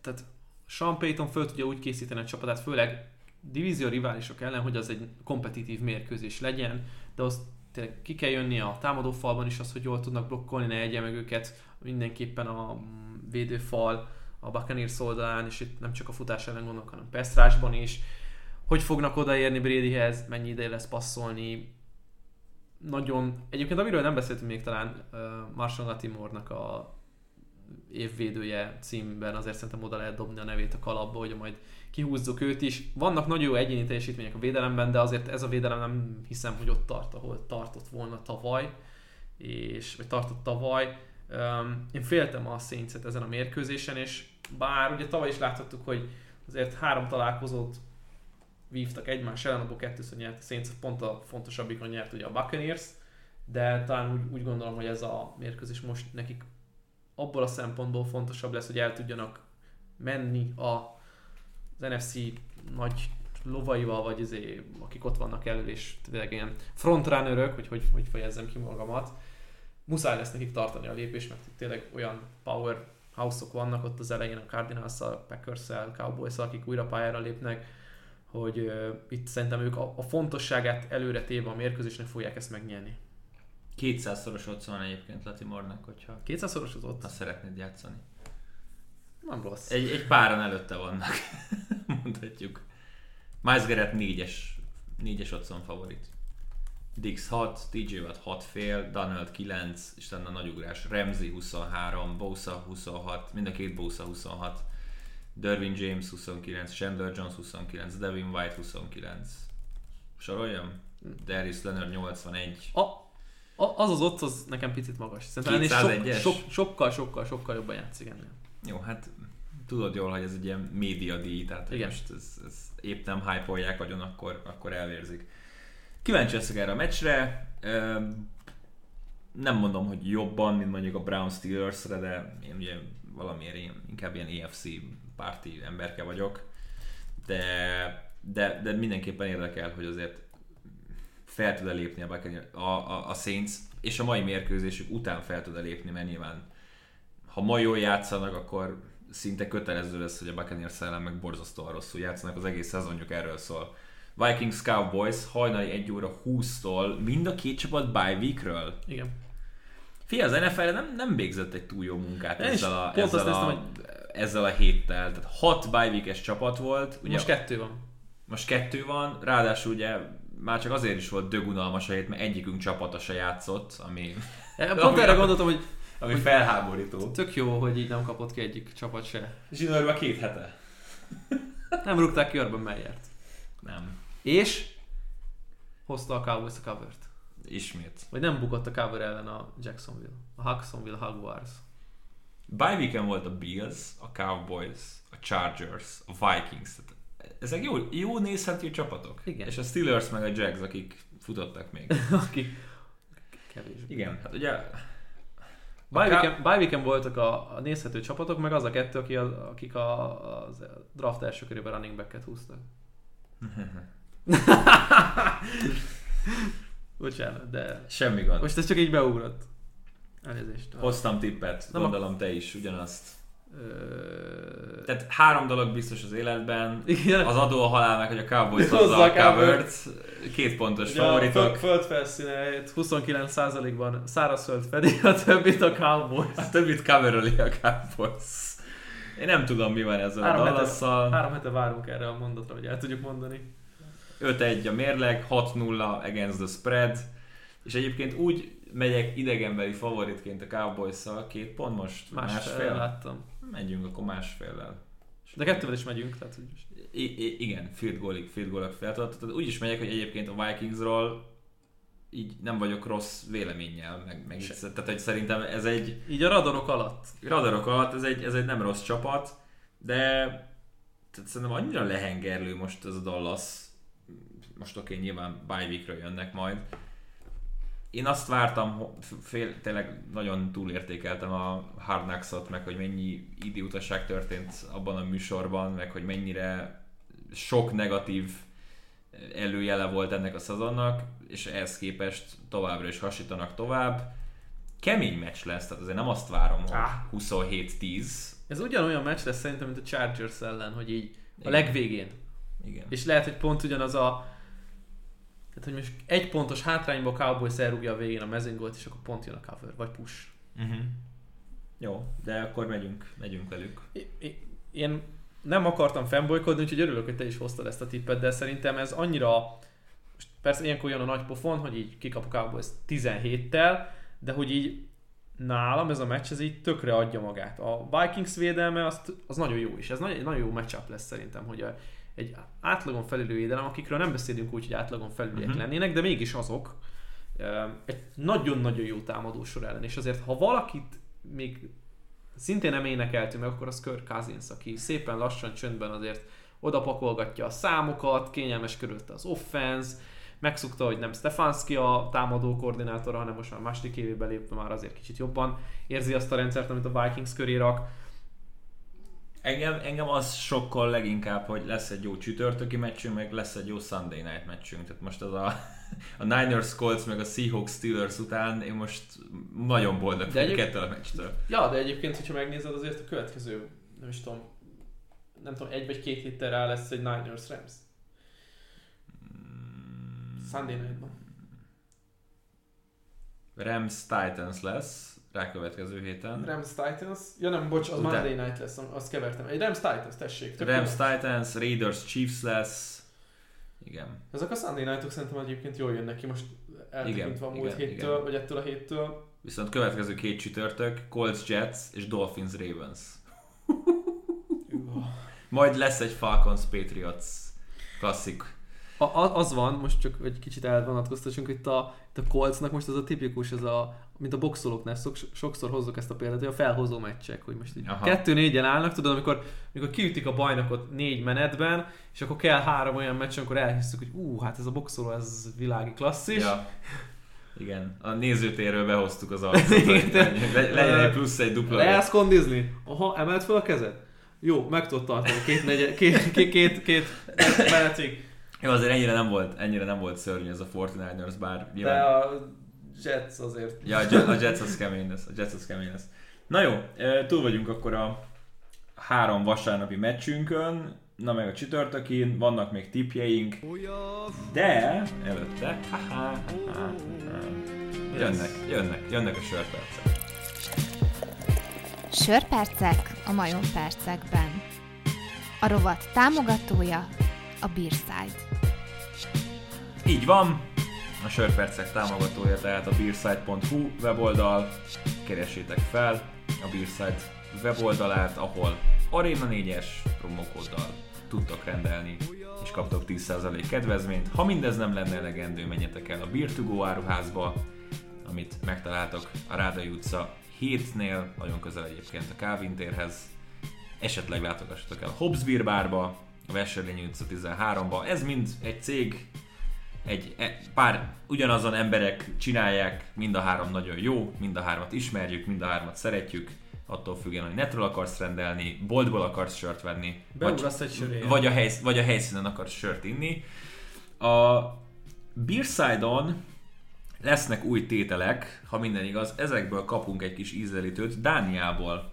tehát Sean Payton föl tudja úgy készíteni a csapatát, főleg divízió riválisok ellen, hogy az egy kompetitív mérkőzés legyen, de azt tényleg ki kell jönni a támadó falban is, az, hogy jól tudnak blokkolni, ne egye meg őket mindenképpen a védőfal a Buccaneers oldalán, és itt nem csak a futás ellen gondolok, hanem Pestrásban is. Hogy fognak odaérni Bradyhez, mennyi ideje lesz passzolni. Nagyon, egyébként amiről nem beszéltünk még talán uh, Marshall Latimore-nak a évvédője címben azért szerintem oda lehet dobni a nevét a kalapba, hogy majd kihúzzuk őt is. Vannak nagyon jó egyéni teljesítmények a védelemben, de azért ez a védelem nem hiszem, hogy ott tart, ahol tartott volna tavaly, és, vagy tartott tavaly. Én féltem a saints ezen a mérkőzésen, és bár ugye tavaly is láthattuk, hogy azért három találkozót vívtak egymás ellen, abból kettőször nyert a Saints, pont a fontosabbikon nyert ugye a Buccaneers, de talán úgy, úgy gondolom, hogy ez a mérkőzés most nekik abból a szempontból fontosabb lesz, hogy el tudjanak menni a, az NFC nagy lovaival, vagy izé, akik ott vannak elő, és tényleg ilyen frontrunnerök, hogy hogy, hogy fejezzem ki magamat, muszáj lesz nekik tartani a lépést, mert tényleg olyan power house-ok vannak ott az elején, a Cardinals-szal, Packers-szel, cowboys akik újra pályára lépnek, hogy uh, itt szerintem ők a, a fontosságát előre téve a mérkőzésnek fogják ezt megnyerni. 200-szoros ott van egyébként Latimornak, hogyha 200-szoros az ott? Ha szeretnéd játszani. Nem rossz. Egy, egy páran előtte vannak, mondhatjuk. Miles Garrett 4-es, 4-es otthon favorit. Dix 6, TJ Watt 6 fél, Donald 9, és lenne a nagy ugrás. Ramsey 23, Bosa 26, mind a két Bosa 26. Derwin James 29, Chandler Jones 29, Devin White 29. Soroljam? Darius Leonard 81. A, a, az az ott, az nekem picit magas. Szerintem sok, sok, sokkal, sokkal, sokkal jobban játszik ennél. Jó, hát tudod jól, hogy ez egy ilyen média díj, tehát Igen. most ez, ez épp nem hype-olják nagyon, akkor, akkor elvérzik. Kíváncsi leszek erre a meccsre. Nem mondom, hogy jobban, mint mondjuk a Brown Steelers-re, de én ugye valamiért én inkább ilyen EFC párti emberke vagyok. De, de, de mindenképpen érdekel, hogy azért fel tud-e lépni a, a, a, a Saints, és a mai mérkőzésük után fel tud-e lépni, mert nyilván ha ma jól játszanak, akkor szinte kötelező lesz, hogy a Buccaneers ellen meg borzasztóan rosszul játszanak, az egész szezonjuk erről szól. Vikings Cowboys hajnali 1 óra 20-tól mind a két csapat bye weekről. Igen. Fia, az NFL nem, nem végzett egy túl jó munkát ezzel a, ezzel, a, néztem, hogy... ezzel a héttel. Tehát hat bye week csapat volt. Ugye, most kettő van. Most kettő van, ráadásul ugye már csak azért is volt dögunalmas a hét, mert egyikünk csapata se játszott, ami... Pont ami, erre gondoltam, hogy ami felháborító. Tök jó, hogy így nem kapott ki egyik csapat se. Zsinórban két hete. nem rúgták ki Urban Meyert. Nem. És hozta a Cowboys a covert. Ismét. Vagy nem bukott a cover ellen a Jacksonville. A Jacksonville Jaguars. Bye weekend volt a Bills, a Cowboys, a Chargers, a Vikings. Tehát ezek jó, jó nézhető csapatok. Igen. És a Steelers meg a Jags, akik futottak még. Akik kevés. Igen, hát ugye A weekend, weekend voltak a, a nézhető csapatok, meg az a kettő, aki az, akik a, a draft első körében running back-et húztak. Bocsánat, de semmi gond. most ez csak így beugrott. Elnézést. Hoztam tippet, gondolom te is ugyanazt. Ö... Tehát három dolog biztos az életben. Igen. Az adó a halálnak, hogy a Cowboys Hozza a a cover Két pontos Ugye a favoritok. föld, földfelszíne 29%-ban szárazföld fedi, a többit a Cowboys. A többit coveröli a Cowboys. Én nem tudom, mi van ezzel a Három hete, Dallasszal. három hete várunk erre a mondatra, hogy el tudjuk mondani. 5-1 a mérleg, 6-0 against the spread. És egyébként úgy megyek idegenbeli favoritként a Cowboys-szal, két pont most? Másfél láttam. Megyünk akkor másféllel. De kettővel is megyünk, tehát hogy I- I- igen, field goalig, field goalok feltudott. Tehát úgy is megyek, hogy egyébként a Vikingsról így nem vagyok rossz véleménnyel, meg, meg így, tehát hogy szerintem ez egy így a radarok alatt. radarok alatt, ez egy, ez egy nem rossz csapat, de tehát szerintem annyira lehengerlő most ez a Dallas, most oké, okay, nyilván bye jönnek majd. Én azt vártam, fél, tényleg nagyon túlértékeltem a Hard Knocks-ot, meg hogy mennyi idiótaság történt abban a műsorban, meg hogy mennyire sok negatív előjele volt ennek a szezonnak, és ehhez képest továbbra is hasítanak tovább. Kemény meccs lesz, tehát azért nem azt várom, hogy Ah. 27-10. Ez ugyanolyan meccs lesz szerintem, mint a Chargers ellen, hogy így a legvégén. Igen. És lehet, hogy pont ugyanaz a tehát, hogy most egy pontos hátrányba a Cowboys elrúgja a végén a mezőngolt, és akkor pont jön a cover, vagy push. Uh-huh. Jó, de akkor megyünk, megyünk velük. I- I- Én nem akartam fanboykodni, úgyhogy örülök, hogy te is hoztad ezt a tippet, de szerintem ez annyira, persze ilyenkor jön a nagy pofon, hogy így kikap a Cowboys 17-tel, de hogy így nálam ez a meccs, ez így tökre adja magát. A Vikings védelme az, az nagyon jó is, ez nagyon, nagyon jó matchup lesz szerintem, hogy a, egy átlagon felülő védelem, akikről nem beszélünk úgy, hogy átlagon felüliek Mhm. lennének, de mégis azok, egy nagyon-nagyon jó támadósor ellen, és azért ha valakit még szintén nem énekeltünk meg, akkor az Kirk Cousins, aki szépen lassan csöndben azért oda pakolgatja a számokat, kényelmes körülötte az offense, megszokta, hogy nem Stefanski a támadó koordinátora, hanem most már második évébe lépve már azért kicsit jobban érzi azt a rendszert, amit a Vikings köré rak. Engem, engem az sokkal leginkább, hogy lesz egy jó csütörtöki meccsünk, meg lesz egy jó Sunday night meccsünk. Tehát most az a, a Niners Colts meg a Seahawks Steelers után én most nagyon boldog De vagyok ettől a meccstől. Ja, de egyébként, hogyha megnézed, azért a következő, nem is tudom, nem tudom, egy vagy két héttel rá lesz egy Niners Rams. Sunday night-ban. Rams Titans lesz rákövetkező héten. Rams Titans. Ja nem, bocs, az Után- Monday night lesz, azt kevertem. Egy Rams Titans, tessék. Rams jó. Titans, Raiders Chiefs lesz. Igen. Ezek a Sunday nightok szerintem egyébként jól jönnek ki most eltekintve a múlt igen, héttől, igen. vagy ettől a héttől. Viszont következő két csütörtök, Colts Jets és Dolphins Ravens. Majd lesz egy Falcons Patriots klasszik. A, az van, most csak egy kicsit elvonatkoztassunk, itt a, itt a Coltsnak most az a tipikus, ez a, mint a boxolóknál szok, sokszor hozzuk ezt a példát, hogy a felhozó meccsek, hogy most így Aha. kettő négyen állnak, tudod, amikor, amikor kiütik a bajnokot négy menetben, és akkor kell három olyan meccs, amikor elhiszük, hogy ú, hát ez a boxoló, ez világi klasszis. Ja. Igen, a nézőtérről behoztuk az arcot, hogy legyen egy plusz egy dupla. Leállsz kondizni? Aha, emelt fel a kezed? Jó, meg tudod tartani két, negy, két, két, két, két menetig. Jó, azért ennyire nem volt, ennyire nem volt szörnyű ez a 49ers, bár De nyilván... a Jets azért. Ja, a Jet- a Jets az kemény lesz, a Jets az kemény lesz. Na jó, túl vagyunk akkor a három vasárnapi meccsünkön, na meg a csütörtökin, vannak még tipjeink, de előtte, haha, jönnek, jönnek, jönnek a sörpercek. Sörpercek a majom percekben. A rovat támogatója a Beerside. Így van, a sörpercek támogatója tehát a beerside.hu weboldal, keressétek fel a Beerside weboldalát, ahol Arena 4-es promokóddal tudtok rendelni, és kaptok 10% kedvezményt. Ha mindez nem lenne elegendő, menjetek el a Go áruházba, amit megtaláltok a Rádai utca hétnél, nagyon közel egyébként a Calvin térhez. Esetleg látogassatok el Hobbs Beer Barba, a Veselényi utca 13-ba. Ez mind egy cég, egy e- pár ugyanazon emberek csinálják, mind a három nagyon jó, mind a hármat ismerjük, mind a hármat szeretjük, attól függően, hogy netről akarsz rendelni, boltból akarsz sört venni, Beugrasz egy söré. vagy a, helysz, vagy a helyszínen akarsz sört inni. A Beerside-on lesznek új tételek, ha minden igaz, ezekből kapunk egy kis ízelítőt. Dániából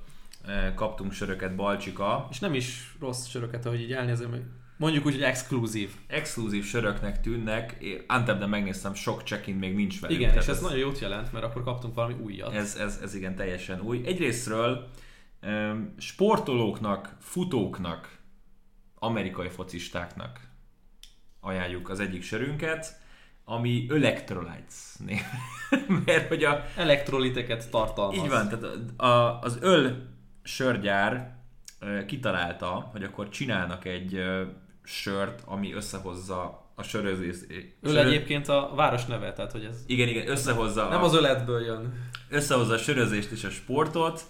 kaptunk söröket Balcsika, És nem is rossz söröket, ahogy így elnézem, hogy mondjuk úgy, hogy exkluzív. exkluzív söröknek tűnnek. Én Antepben megnéztem, sok check-in még nincs velük. Igen, és tehát ez nagyon jót jelent, mert akkor kaptunk valami újat. Ez, ez, ez igen teljesen új. Egyrésztről sportolóknak, futóknak, amerikai focistáknak ajánljuk az egyik sörünket, ami Electrolytes név. Mert hogy a, Elektroliteket tartalmaz. így van, tehát a, a, az öl sörgyár kitalálta, hogy akkor csinálnak egy sört, ami összehozza a sörözést. Ő egyébként a város neve, tehát hogy ez Igen, igen, összehozza nem a, az öletből jön. összehozza a sörözést és a sportot,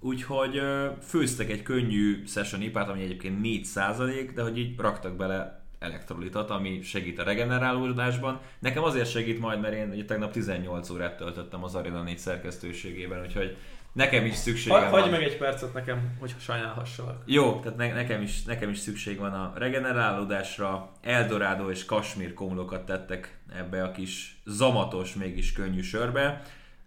úgyhogy főztek egy könnyű session ipát, ami egyébként 4 de hogy így raktak bele elektrolitot, ami segít a regenerálódásban. Nekem azért segít majd, mert én ugye tegnap 18 órát töltöttem az Arena 4 szerkesztőségében, úgyhogy nekem is szükségem Ha, van. hagyj meg egy percet nekem, hogy sajnálhassalak. Jó, tehát ne, nekem, is, nekem is szükség van a regenerálódásra. Eldorado és Kasmír komlókat tettek ebbe a kis zamatos, mégis könnyű sörbe.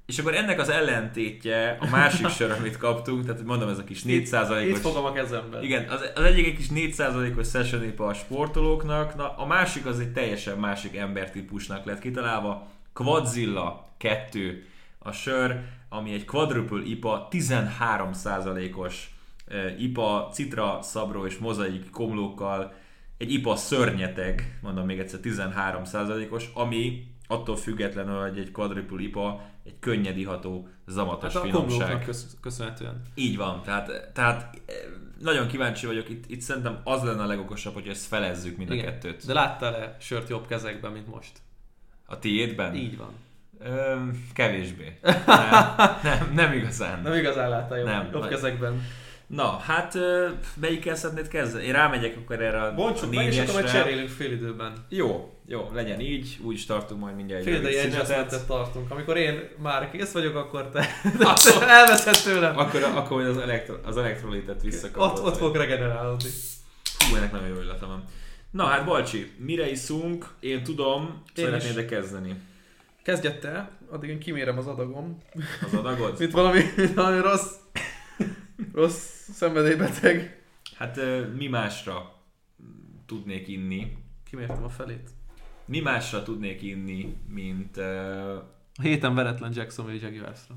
És akkor ennek az ellentétje a másik sör, amit kaptunk, tehát mondom, ez a kis 4%-os... Itt fogom a kezemben. Igen, az, az egyik egy kis 4%-os session a sportolóknak, na, a másik az egy teljesen másik embertípusnak lett kitalálva. Quadzilla 2 a sör, ami egy quadruple IPA, 13%-os eh, IPA, citra, szabró és mozaik komlókkal, egy IPA szörnyeteg, mondom még egyszer 13%-os, ami attól függetlenül, hogy egy quadruple IPA, egy könnyed iható, zamatos Hát a finomság. kösz, köszönhetően. Így van, tehát, tehát eh, nagyon kíváncsi vagyok, itt, itt szerintem az lenne a legokosabb, hogy ezt felezzük mind a Igen. kettőt. De láttál-e sört jobb kezekben, mint most? A tiédben? Így van. Ö, kevésbé. Nem, nem, nem igazán. Nem igazán láttál jobb, Nem. jobb kezekben. Na, hát melyikkel szeretnéd kezdeni? Én rámegyek akkor erre a Bontsuk meg, és akkor majd cserélünk fél időben. Jó, jó, legyen így, úgy is tartunk majd mindjárt egy Fél szünetet. adjustmentet tartunk. Amikor én már kész vagyok, akkor te Akkor- elveszed tőlem. Akkor, akkor az, elektro, az elektrolitet visszakapod. Ott, ott fog regenerálódni. Hú, ennek nagyon jó illata van. Na hát Balcsi, mire iszunk? Én tudom, szeretnéd kezdeni Kezdj te, addig én kimérem az adagom. az adagod? Mint valami, valami rossz, rossz szenvedélybeteg. Hát mi másra tudnék inni? Kimértem a felét. Mi másra tudnék inni, mint... ö, A héten veretlen Jacksonville Jaguarsra.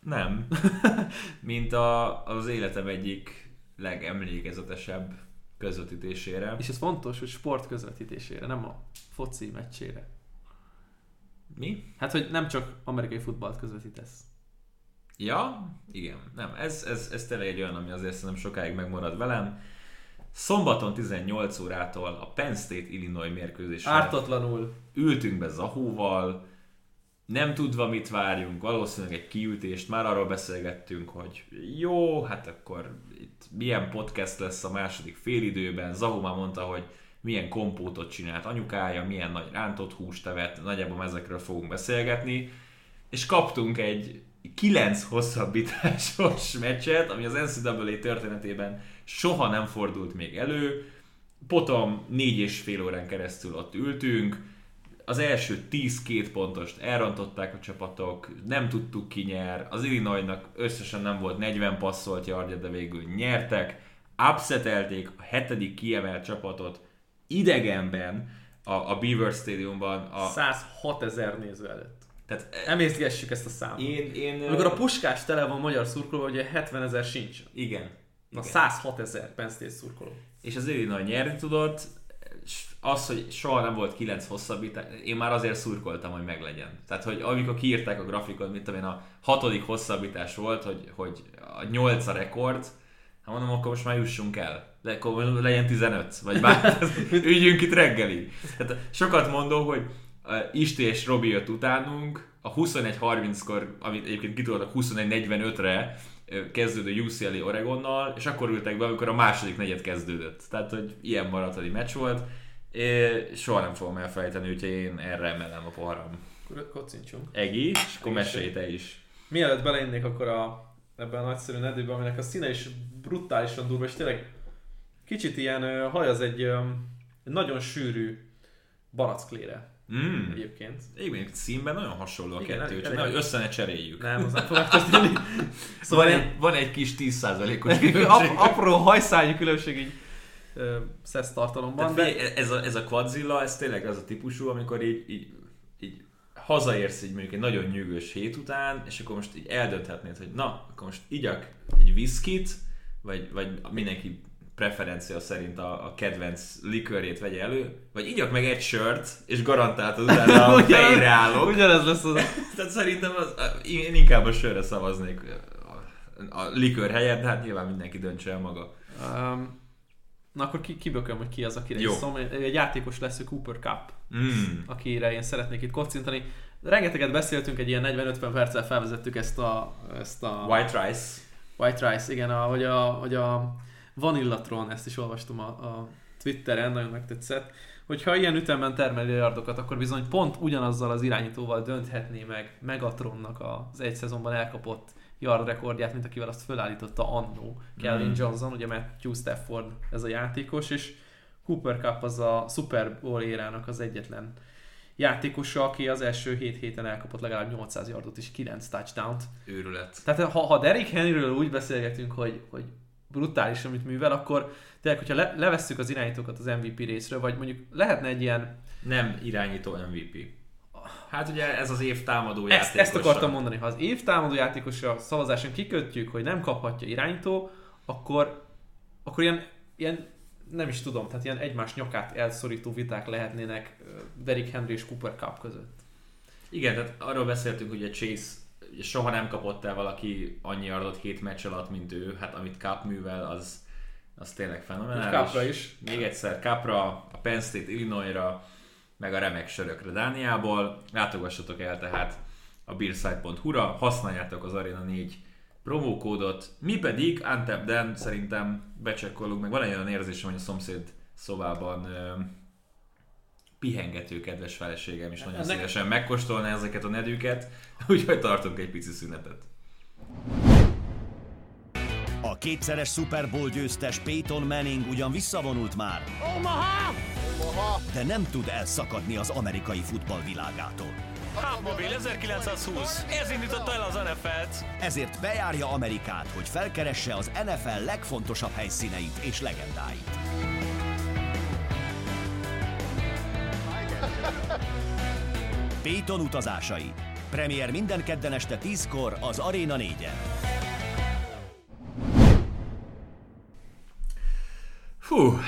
nem. mint a, az életem egyik legemlékezetesebb közvetítésére. És ez fontos, hogy sport közvetítésére, nem a foci meccsére. Mi? Hát, hogy nem csak amerikai futballt közvetítesz. Ja, igen. Nem, ez, ez, ez tényleg egy olyan, ami azért szerintem sokáig megmarad velem. Szombaton 18 órától a Penn State Illinois mérkőzésre Ártatlanul. ültünk be Zahóval, nem tudva mit várjunk, valószínűleg egy kiültést, már arról beszélgettünk, hogy jó, hát akkor itt milyen podcast lesz a második félidőben, Zahó már mondta, hogy milyen kompótot csinált anyukája, milyen nagy rántott húst evett, nagyjából ezekről fogunk beszélgetni, és kaptunk egy 9 hosszabbításos meccset, ami az NCAA történetében soha nem fordult még elő. Potom négy és fél órán keresztül ott ültünk, az első 10 két pontost elrontották a csapatok, nem tudtuk ki nyer, az Illinoisnak összesen nem volt 40 passzolt yardja, de végül nyertek, upsetelték a hetedik kiemelt csapatot idegenben, a, a Beaver Stadiumban. A, 106 ezer néző előtt. tehát Emészgessük ezt a számot. én, én, Amikor a puskás tele van magyar szurkoló, ugye 70 ezer sincs. Igen. Na igen. 106 ezer Penn State szurkoló. és az Illinois nyerni tudott, az, hogy soha nem volt kilenc hosszabbítás, én már azért szurkoltam, hogy meglegyen. Tehát, hogy amikor kiírták a grafikon, tudom én, a hatodik hosszabbítás volt, hogy, hogy a nyolc a rekord, hát mondom, akkor most már jussunk el. De akkor legyen 15, vagy bár ügyünk itt reggelig. Tehát sokat mondom, hogy Isti és Robi jött utánunk, a 21-30-kor, amit egyébként kitoltak 21-45-re kezdődő UCLA Oregonnal, és akkor ültek be, amikor a második negyed kezdődött. Tehát, hogy ilyen baratali meccs volt. É, soha nem fogom elfelejteni, úgyhogy én erre emelem a poharam. Kocincsunk. Egi, és akkor mesélj te is. Mielőtt beleinnék akkor a, ebben a nagyszerű nedőben, aminek a színe is brutálisan durva, és tényleg kicsit ilyen haj az egy, nagyon sűrű barackklére Mm. egyébként. Igen, színben nagyon hasonló a Igen, kettő, csak nehogy össze ne cseréljük. Nem, az nem történni. Szóval Szóval van, egy, van egy kis 10%-os ap- különbség. apró hajszálnyi különbség így szesz tartalomban. Tehát De, ez a, ez a Quadzilla, ez tényleg az a típusú, amikor így, így hazaérsz így mondjuk egy nagyon nyűgös hét után, és akkor most így eldönthetnéd, hogy na, akkor most igyak egy viszkit, vagy, vagy mindenki preferencia szerint a, a kedvenc likörjét vegye elő, vagy igyak meg egy sört, és garantáltad utána a fejre állok. Ugyanez lesz az. Tehát szerintem az, én inkább a sörre szavaznék a, a likör helyett, de hát nyilván mindenki döntse el maga. Um, na akkor ki, kibököm, hogy ki az, akire Jó. is szom. Egy játékos lesz, ő Cooper Cup, Mm. akire én szeretnék itt kocintani. Rengeteget beszéltünk, egy ilyen 40-50 perccel felvezettük ezt a, ezt a White Rice. White Rice, igen, a, hogy, a, hogy a Vanillatron, ezt is olvastam a, a Twitteren, nagyon megtetszett, hogyha ilyen ütemben termeli a yardokat, akkor bizony pont ugyanazzal az irányítóval dönthetné meg Megatronnak az egy szezonban elkapott yard rekordját, mint akivel azt fölállította annó Calvin Mm. Johnson, ugye Matthew Stafford ez a játékos, és Cooper Cup az a Super Bowl érának az egyetlen játékosa, aki az első 7 héten elkapott legalább 800 yardot és 9 touchdownt. Őrület. Tehát ha, ha Derrick Henryről úgy beszélgetünk, hogy, hogy brutális, amit művel, akkor tényleg, hogyha le, levesszük az irányítókat az MVP részről, vagy mondjuk lehetne egy ilyen, Nem irányító MVP. Hát ugye ez az év támadó ezt, játékosa. ezt akartam mondani, ha az év támadó játékosa szavazáson kikötjük, hogy nem kaphatja irányító, akkor, akkor ilyen, ilyen nem is tudom, tehát ilyen egymás nyakát elszorító viták lehetnének ö, Derrick Henry és Cooper Cup között. Igen, tehát arról beszéltünk, hogy a Chase soha nem kapott el valaki annyi adott hét meccs alatt, mint ő. Hát amit Cup művel, az, az tényleg fenomenális. Cupra is. Még egyszer Capra, a Penn State Illinois-ra, meg a remek sörökre Dániából. Látogassatok el tehát a beerside.hu-ra, használjátok az Arena 4 promókódot, mi pedig Antepden szerintem becsekkolunk, meg van egy olyan érzésem, hogy a szomszéd szobában ö, pihengető kedves feleségem is nagyon Ennek- szívesen megkóstolná ezeket a nedűket, úgyhogy tartunk egy pici szünetet. A kétszeres Super Bowl győztes Peyton Manning ugyan visszavonult már, de nem tud elszakadni az amerikai futball világától. Hubmobil 1920. Ez indította el az NFL-t. Ezért bejárja Amerikát, hogy felkeresse az NFL legfontosabb helyszíneit és legendáit. Peyton utazásai. Premier minden kedden este 10-kor az Arena 4-en. Fú,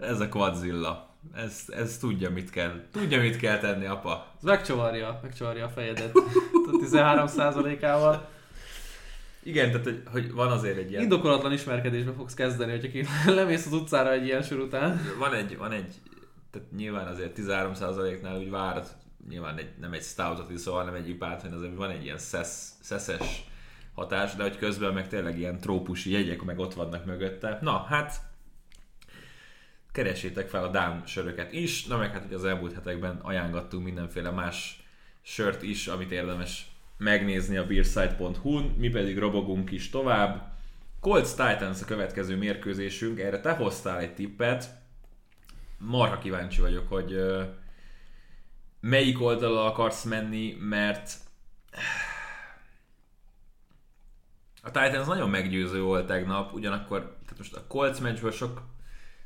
ez a Quadzilla. Ez, ez tudja, mit kell. Tudja, mit kell tenni, apa. Ez megcsavarja, megcsavarja a fejedet a 13%-ával. Igen, tehát hogy, hogy van azért egy ilyen... Indokolatlan ismerkedésbe fogsz kezdeni, hogyha ki lemész az utcára egy ilyen sor után. Van egy, van egy, tehát nyilván azért 13%-nál úgy vár, nyilván egy, nem egy stoutot iszol, hanem egy ipát, hanem azért van egy ilyen szesz, szeszes hatás, de hogy közben meg tényleg ilyen trópusi jegyek meg ott vannak mögötte. Na, hát keresétek fel a Dán söröket is, na meg hát ugye az elmúlt hetekben ajánlottunk mindenféle más sört is, amit érdemes megnézni a beerside.hu-n, mi pedig robogunk is tovább. Colts Titans a következő mérkőzésünk, erre te hoztál egy tippet, marha kíváncsi vagyok, hogy melyik oldalra akarsz menni, mert a Titans nagyon meggyőző volt tegnap, ugyanakkor tehát most a Colts meccsből sok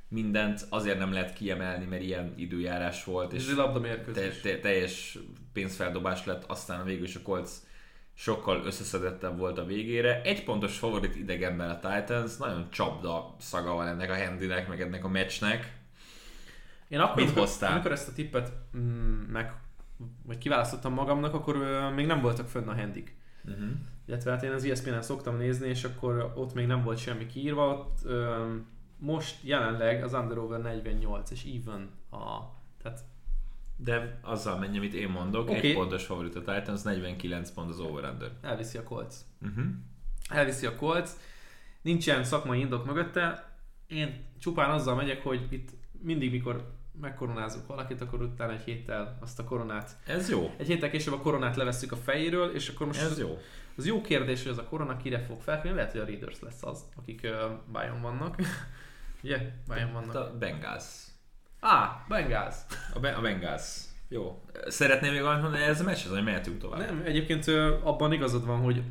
mindent azért nem lehet kiemelni, mert ilyen időjárás volt, és labda mérkőzés. te, teljes pénzfeldobás lett, aztán a végül is a Colts sokkal összeszedettebb volt a végére. Egy pontos favorit idegenben a Titans, nagyon csapda szaga van ennek a handinek, meg ennek a meccsnek. Én akkor, Mit amikor, hoztál? amikor ezt a tippet mm, meg, vagy kiválasztottam magamnak, akkor ö, még nem voltak fönn a handik. Uh-huh. Illetve hát én az ESPN-en szoktam nézni, és akkor ott még nem volt semmi kiírva, ott ö, most jelenleg az Under Over 48 és even a, tehát De azzal menj, amit én mondok, okay. egy pontos favorit a Titans, 49 pont az over-under. Elviszi a Colts. Uh-huh. Elviszi a Colts. Nincsen szakmai indok mögötte. Én csupán azzal megyek, hogy itt mindig, mikor megkoronázunk valakit, akkor utána egy héttel azt a koronát. Ez jó. Egy héttel később a koronát levesszük a fejéről, és akkor most Ez jó. az jó kérdés, hogy az a korona kire fog felkelni. Lehet, hogy a Raiders lesz az, akik uh, bájon vannak. Ugye? Hát vannak. a Bengals. Á, Bengals. A, Be- a Bengals. Jó. Szeretném még valamit mondani, ez a meccs, hogy mehetünk tovább. Nem, egyébként abban igazad van, hogy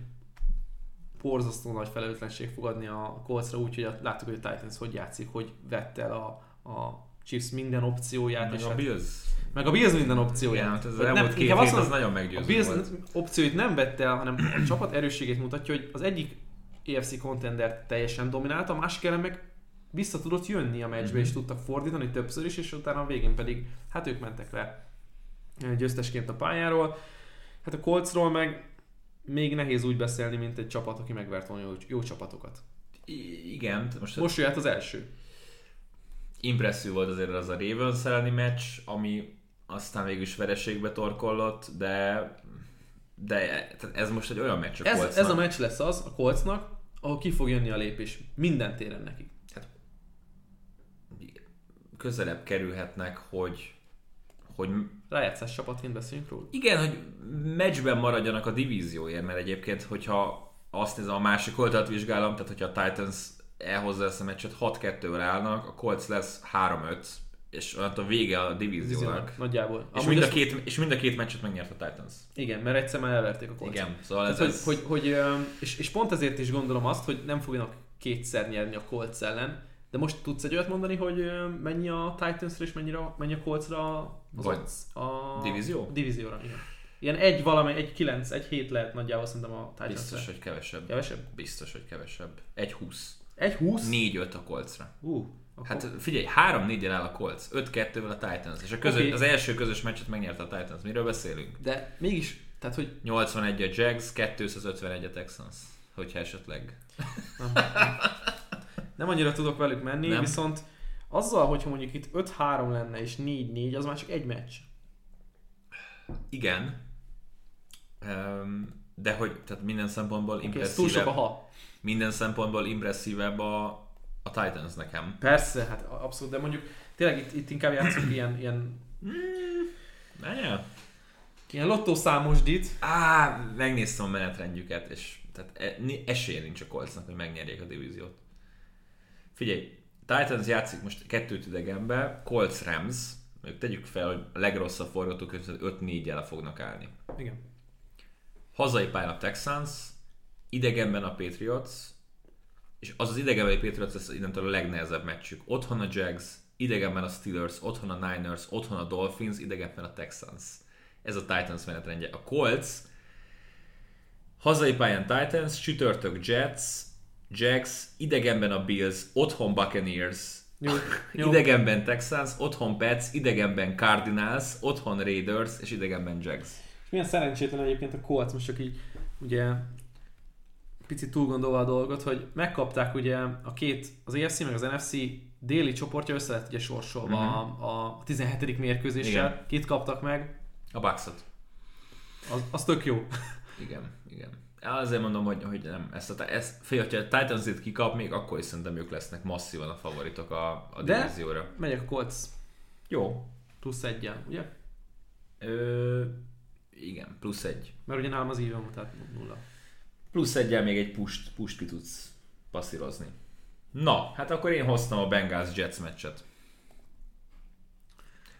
borzasztó nagy felelőtlenség fog adni a Coltsra, úgyhogy a- láttuk, hogy a Titans hogy játszik, hogy vette el a, a Chiefs minden opcióját, Meg és a hát- Bills. meg a Bills minden opcióját. Igen, hát ez az elmúlt két hét az nagyon A meggyőző Bills volt. opcióit nem vette el, hanem a csapat erősségét mutatja, hogy az egyik AFC contender teljesen dominálta, a másik ellen meg vissza tudott jönni a meccsbe, Mhm. és tudtak fordítani többször is, és utána a végén pedig, hát ők mentek le győztesként a pályáról. Hát a Coltsról meg még nehéz úgy beszélni, mint egy csapat, aki megvert volna jó, jó csapatokat. I- igen, most, most jöhet az első. impresszív volt azért az a Ravens elleni meccs, ami aztán végül is vereségbe torkollott, de de ez most egy olyan meccs a Ez, Coltsnak. ez a meccs lesz az a Coltsnak, ahol ki fog jönni a lépés minden téren nekik. Közelebb kerülhetnek, hogy hogy Rájátszás csapatként beszéljünk róla. igen, hogy meccsben maradjanak a divízióért, mert egyébként, hogyha azt nézem, a másik oldalt vizsgálom, tehát hogyha a Titans elhozza ezt a meccset, 6-2-vel állnak, a Colts lesz 3-5, és onnantól vége a divíziónak. Nagyjából. És Amúgy mind, a két, és mind a két meccset megnyert a Titans. Igen, mert egyszer már elverték a Colts. Igen, szóval ez, Tehát, ez hogy, hogy, hogy, öm, és, és pont ezért is gondolom azt, hogy nem fognak kétszer nyerni a Colts ellen, de most tudsz egy olyat mondani, hogy mennyi a Titansra és mennyi a Coltsra az Vagy odds? a divízió? divízióra, igen. Ilyen egy valami, egy kilenc, egy hét lehet nagyjából szerintem a Titansra. biztos, hogy kevesebb. Kevesebb? Biztos, hogy kevesebb. 1-20. Egy húsz? 4-5 a Coltsra. Ú, akkor- Hát figyelj, 3-4-en áll a Colts, 5-2-vel a Titans, és a közö, Oké. az első közös meccset megnyerte a Titans. Miről beszélünk? De mégis, tehát hogy 81 a Jags, 251 a Texans, hogyha esetleg. Nem, annyira tudok velük menni, Nem? viszont azzal, hogyha mondjuk itt 5-3 lenne és 4-4, az már csak egy meccs. Igen, Ehm, de hogy tehát minden szempontból túl impresszívebb, a ha. minden szempontból impresszívebb a, a Titans nekem. Persze, hát abszolút, de mondjuk tényleg itt, itt inkább játszunk ilyen, ilyen, Menjél? ilyen lottószámosdit. Á, megnéztem a menetrendjüket, és tehát e- esélye nincs a Coltsnak, hogy megnyerjék a divíziót. Figyelj, Titans játszik most kettőt idegenbe, Colts Rams, ők tegyük fel, hogy a legrosszabb forgatókönyv 5-4 el fognak állni. Igen. Hazai pályán a Texans, idegenben a Patriots, és az az idegenbeli Patriots lesz innentől a legnehezebb meccsük. Otthon a Jags, idegenben a Steelers, otthon a Niners, otthon a Dolphins, idegenben a Texans. Ez a Titans menetrendje. A Colts hazai pályán Titans, csütörtök Jets, Jags, idegenben a Bills, otthon Buccaneers, Jó, jó. idegenben Texans, otthon Pets, idegenben Cardinals, otthon Raiders, és idegenben Jags. És milyen szerencsétlen egyébként a Colts, most csak így ugye picit túl gondolva a dolgot, hogy megkapták ugye a két, az AFC meg az NFC déli csoportja össze lett ugye sorsolva Mhm. a, a 17. mérkőzéssel. Igen. Kit kaptak meg? A Bucksot. Az, az tök jó. Igen, igen. Azért mondom, hogy, hogy nem, ezt a, ezt, fél, hogyha a titans itt kikap, még akkor is szerintem ők lesznek masszívan a favoritok a, a De- divízióra. Megyek a Colts Jó. plusz egyen, ugye? Ö, igen, plusz egy. Mert ugye nálam az even, tehát nulla. Plusz egyel még egy pust, pust ki tudsz passzírozni. Na, hát akkor én hoztam a Bengals Jets meccset.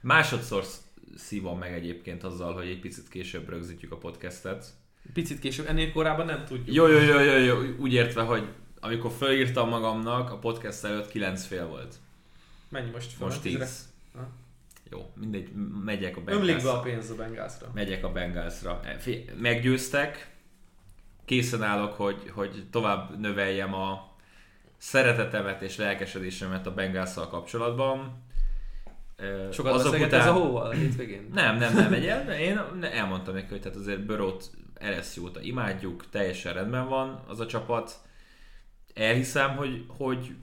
Másodszor sz- szívom meg egyébként azzal, hogy egy picit később rögzítjük a podcastet. Picit később, ennél korábban nem tudjuk. Jó, jó, jó, jó, jó, úgy értve, hogy amikor felírtam magamnak, a podcast előtt 9 fél volt. Mennyi most? fel? Most Tízre? 10. Ha? Jó, mindegy, megyek a Ömlik be a Bengalsra. pénz a Bengalsra. Megyek a Bengalsra. Fi- Meggyőztek, készen állok, hogy, hogy tovább növeljem a szeretetemet és lelkesedésemet a Bengalszal kapcsolatban. Ö, Sokat azok után- ez a hóval a hétvégén? Nem, nem, nem. Egy, én elmondtam neki, hogy tehát azért Börót LSU-t imádjuk, teljesen rendben van az a csapat. Elhiszem, hogy, hogy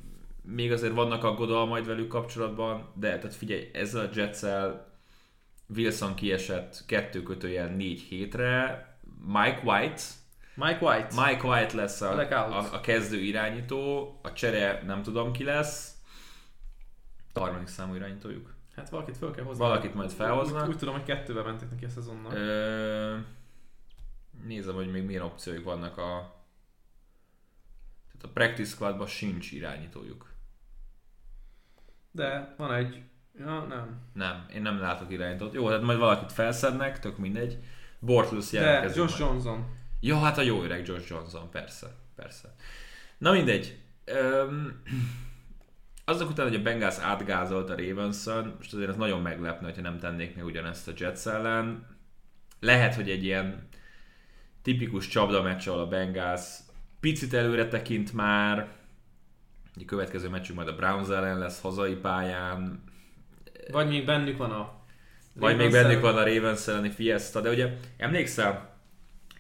még azért vannak aggodalmaid velük kapcsolatban, de tehát figyelj, ezzel a jets Wilson kiesett kettő kötőjel négy hétre, Mike White, Mike White. Mike White lesz a, a, a kezdő irányító, a csere nem tudom ki lesz, a harmadik számú irányítójuk. Hát valakit fel kell hozni. Valakit majd felhoznak. Úgy, úgy tudom, hogy kettővel mentek neki a szezonnak. Ö, nézem, hogy még milyen opcióik vannak a... Tehát a practice squadban sincs irányítójuk. De van egy... Ja, nem. Nem, én nem látok irányítót. Jó, hát majd valakit felszednek, tök mindegy. Bortlusz De jelentkezik Josh majd. Johnson. Ja, hát a jó öreg Josh Johnson, persze, persze. Na mindegy. Öm, azok után, hogy a Bengals átgázolt a ravens most azért ez nagyon meglepne, hogyha nem tennék meg ugyanezt a Jets ellen. Lehet, hogy egy ilyen tipikus csapda a Bengals picit előre tekint már, a következő meccsünk majd a Browns ellen lesz hazai pályán, Vagy még bennük van a... vagy még bennük van a Ravens elleni Fiesta, de ugye emlékszel,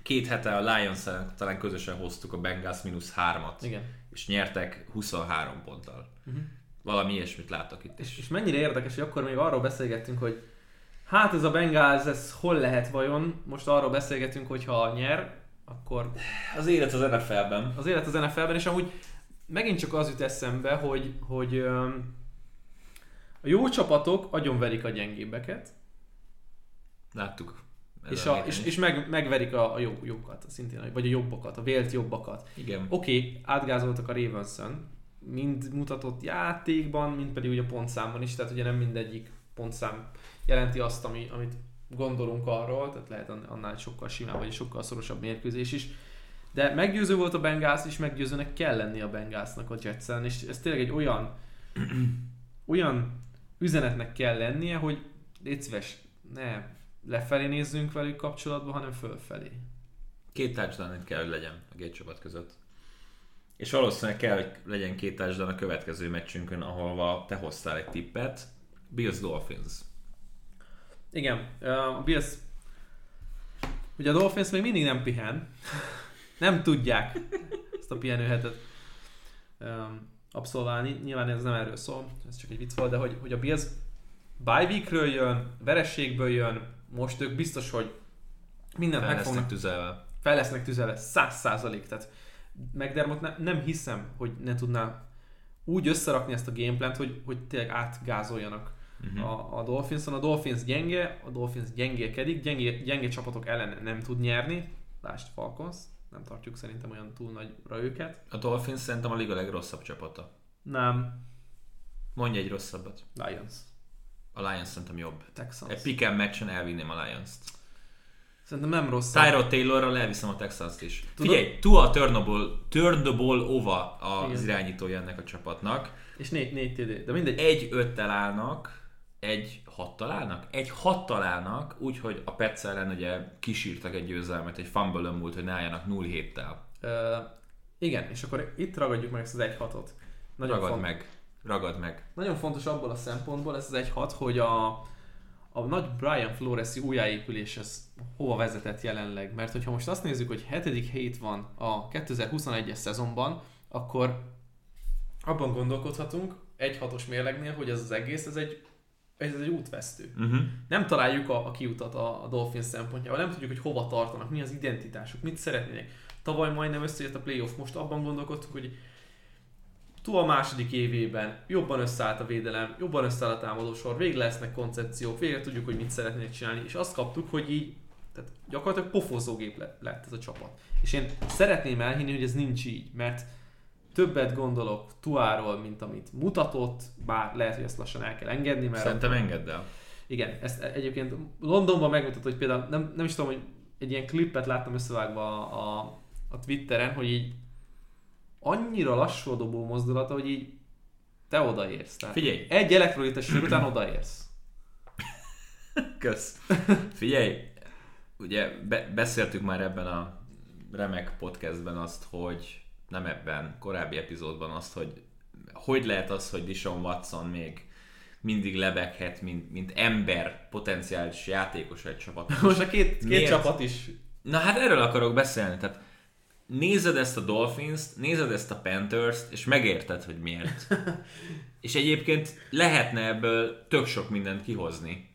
két hete a Lions ellen talán közösen hoztuk a Bengals mínusz hármat, Igen. és nyertek 23 ponttal. Uh-huh. Valami ilyesmit látok itt is. És mennyire érdekes, hogy akkor még arról beszélgettünk, hogy hát ez a Bengals, ez hol lehet vajon? Most arról beszélgetünk, hogy ha nyer, akkor Az élet az NFL-ben. az élet az NFL-ben, és amúgy megint csak az jut eszembe, hogy, hogy a jó csapatok agyonverik a gyengébbeket, Láttuk. És, a és, és meg, megverik a, a jó, jókat, szintén, vagy a jobbakat, a vélt jobbakat. Igen. Oké, okay, átgázoltak a ravens mind mutatott játékban, mind pedig ugye pontszámban is, tehát ugye nem mindegyik pontszám jelenti azt, ami, amit gondolunk arról, tehát lehet annál sokkal simább, vagy sokkal szorosabb mérkőzés is. De meggyőző volt a Bengals, és meggyőzőnek kell lenni a Bengalsnak a Jetsen, és ez tényleg egy olyan olyan üzenetnek kell lennie, hogy légy szíves, ne lefelé nézzünk velük kapcsolatban, hanem fölfelé. Két itt kell, hogy legyen a két csapat között. És valószínűleg kell, hogy legyen két touchdown a következő meccsünkön, ahol te hoztál egy tippet. Bills Dolphins. Igen, a Bills... Ugye a Dolphins még mindig nem pihen. nem tudják ezt a pihenőhetet abszolválni. Nyilván ez nem erről szól, ez csak egy vicc volt, de hogy, hogy a Bills bye weekről jön, verességből jön, most ők biztos, hogy mindent meg fognak, tüzelve. fel lesznek tüzelve, száz százalék. Tehát McDermott ne, nem hiszem, hogy ne tudná úgy összerakni ezt a gameplant, hogy, hogy tényleg átgázoljanak Uh-huh. a, a Dolphinson. A Dolphins gyenge, a Dolphins gyengélkedik, gyenge, gyenge csapatok ellen nem tud nyerni. Lásd Falcons, nem tartjuk szerintem olyan túl nagyra őket. A Dolphins szerintem a liga legrosszabb csapata. Nem, Mondj egy rosszabbat. Lions, A Lions szerintem jobb. Texans. Egy pick and matchen elvinném a Lions-t. Szerintem nem rossz. Tyrod Taylorral elviszem a Texans-t is. Tudod- Figyelj, Tua turn the ball, turn the ball over az Igen. irányítója ennek a csapatnak. És négy, négy TD, de mindegy. Egy öttel állnak, egy hattal állnak? Egy hattal állnak, úgyhogy a Pets ellen ugye kisírtak egy győzelmet, egy fumble múlt, hogy ne álljanak 0-7-tel. Ö, igen, és akkor itt ragadjuk meg ezt az 1-6-ot. Nagyon, Ragad font, meg. Ragad meg. nagyon fontos abból a szempontból ez az 1-6, hogy a, a nagy Brian Flores-i újjáépülés ez hova vezetett jelenleg. Mert hogyha most azt nézzük, hogy hetedik hét van a 2021-es szezonban, akkor abban gondolkodhatunk, 1-6-os mérlegnél, hogy ez az egész, ez egy, ez egy útvesztő. Uh-huh. Nem találjuk a, a kiutat a, a Dolphins szempontjából, nem tudjuk, hogy hova tartanak, mi az identitásuk, mit szeretnének. Tavaly majdnem összejött a playoff, most abban gondolkodtunk, hogy túl a második évében jobban összeállt a védelem, jobban összeállt a támadósor, végre lesznek koncepciók, végre tudjuk, hogy mit szeretnének csinálni, és azt kaptuk, hogy így tehát gyakorlatilag pofozógép le- lett ez a csapat. És én szeretném elhinni, hogy ez nincs így, mert többet gondolok Tuáról, mint amit mutatott, bár lehet, hogy ezt lassan el kell engedni, mert Szerintem engedd el. igen, ezt egyébként Londonban megmutatott, hogy például nem, nem is tudom, hogy egy ilyen klippet láttam összevágva a, a, a Twitteren, hogy így annyira lassú a dobó mozdulata, hogy így te odaérsz. Tehát Figyelj. Egy elektrolites sör után odaérsz. Kösz. Figyelj, ugye be, beszéltük már ebben a remek podcastben azt, hogy nem ebben, korábbi epizódban azt, hogy hogy lehet az, hogy Dishon Watson még mindig lebeghet, mint, mint ember, potenciális játékos egy csapat. Most a két, két Miért? csapat is. Na hát erről akarok beszélni, tehát nézed ezt a Dolphins-t, nézed ezt a Panthers-t, és megérted, hogy miért. és egyébként lehetne ebből tök sok mindent kihozni.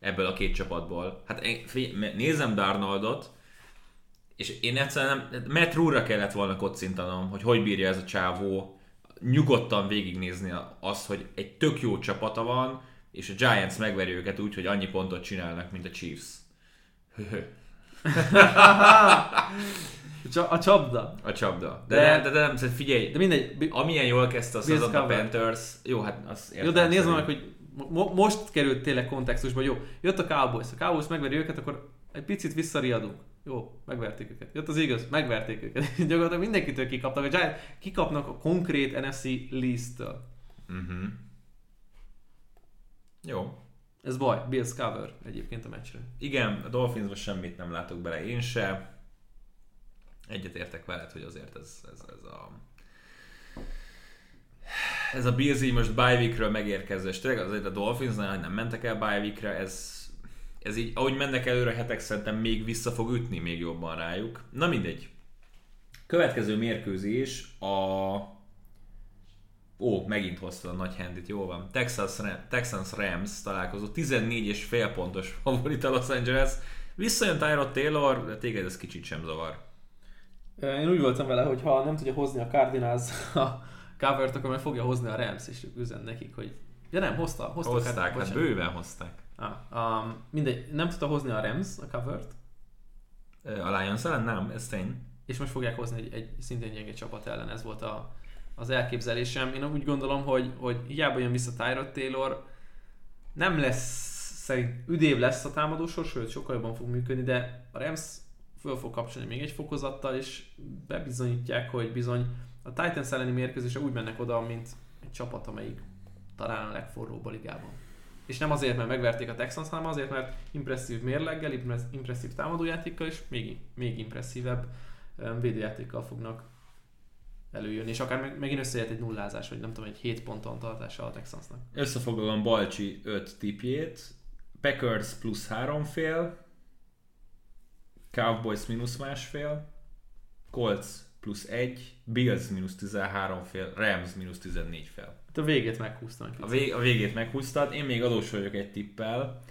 ebből a két csapatból. Hát én, nézem Darnoldot, és én egyszerűen nem, Matt Rule-ra kellett volna kocintanom, hogy hogy bírja ez a csávó nyugodtan végignézni azt, hogy egy tök jó csapata van, és a Giants megveri őket úgy, hogy annyi pontot csinálnak, mint a Chiefs. A csapda. A csapda. De, de, de, de nem, szóval figyelj, de mindegy. Amilyen jól kezdte a szezon a Panthers, jó, hát az Jó, de nézd meg, hogy mo- most került tényleg kontextusba, jó, jött a Cowboys, a Cowboys megveri őket, akkor egy picit visszariadunk. Jó, megverték őket. Jött az igaz, megverték őket. Gyakorlatilag mindenkitől kikaptak. A Giants kikapnak a konkrét NFC list-től. Uh-huh. Jó. Ez baj, Bills cover egyébként a meccsre. Igen, a Dolphinsban semmit nem látok bele, én se. Egyetértek veled, hogy azért ez, ez, ez a ez a Bills így most bye weekről megérkező, és tényleg azért a Dolphins nem mentek el bye weekre, ez, ez így, ahogy mennek előre a hetek, szerintem még vissza fog ütni még jobban rájuk. Na mindegy. Következő mérkőzés a... Ó, megint hozta a nagy handit, jó van. Texas, Texans Rams találkozó, 14 és fél pontos favorit a Los Angeles. Visszajön Tyrod Taylor, de téged ez kicsit sem zavar. Én úgy voltam vele, hogy ha nem tudja hozni a Cardinals a covert, akkor meg fogja hozni a Rams, és üzen nekik, hogy... Ja nem, hozta. hozta hozták, hát, hát bőven hozták. Ah, um, mindegy, nem tudta hozni a Rams a covert. A Lions ellen nem, ez tény. És most fogják hozni egy, egy szintén gyenge csapat ellen, ez volt a, az elképzelésem. Én úgy gondolom, hogy, hogy hiába jön vissza Tyrod Taylor, nem lesz szerint üdév lesz a támadósor, sőt sokkal jobban fog működni, de a Rams föl fog kapcsolni még egy fokozattal, és bebizonyítják, hogy bizony a Titans elleni mérkőzésre úgy mennek oda, mint egy csapat, amelyik talán a legforróbb a ligában. És nem azért, mert megverték a Texans, hanem azért, mert impresszív mérleggel, impresszív támadójátékkal és még, még impresszívebb védőjátékkal fognak előjönni, és akár megint összejött egy nullázás, vagy nem tudom, egy 7 ponton tartása a Texansnak. Összefoglalom Balcsi 5 tipjét, Packers plusz 3 fél, Cowboys mínusz másfél, Colts plusz 1, Bills mínusz 13 fél, Rams mínusz 14 fél. Hát a végét meghúztam. A, vég, a végét meghúztad, én még adós vagyok egy tippel.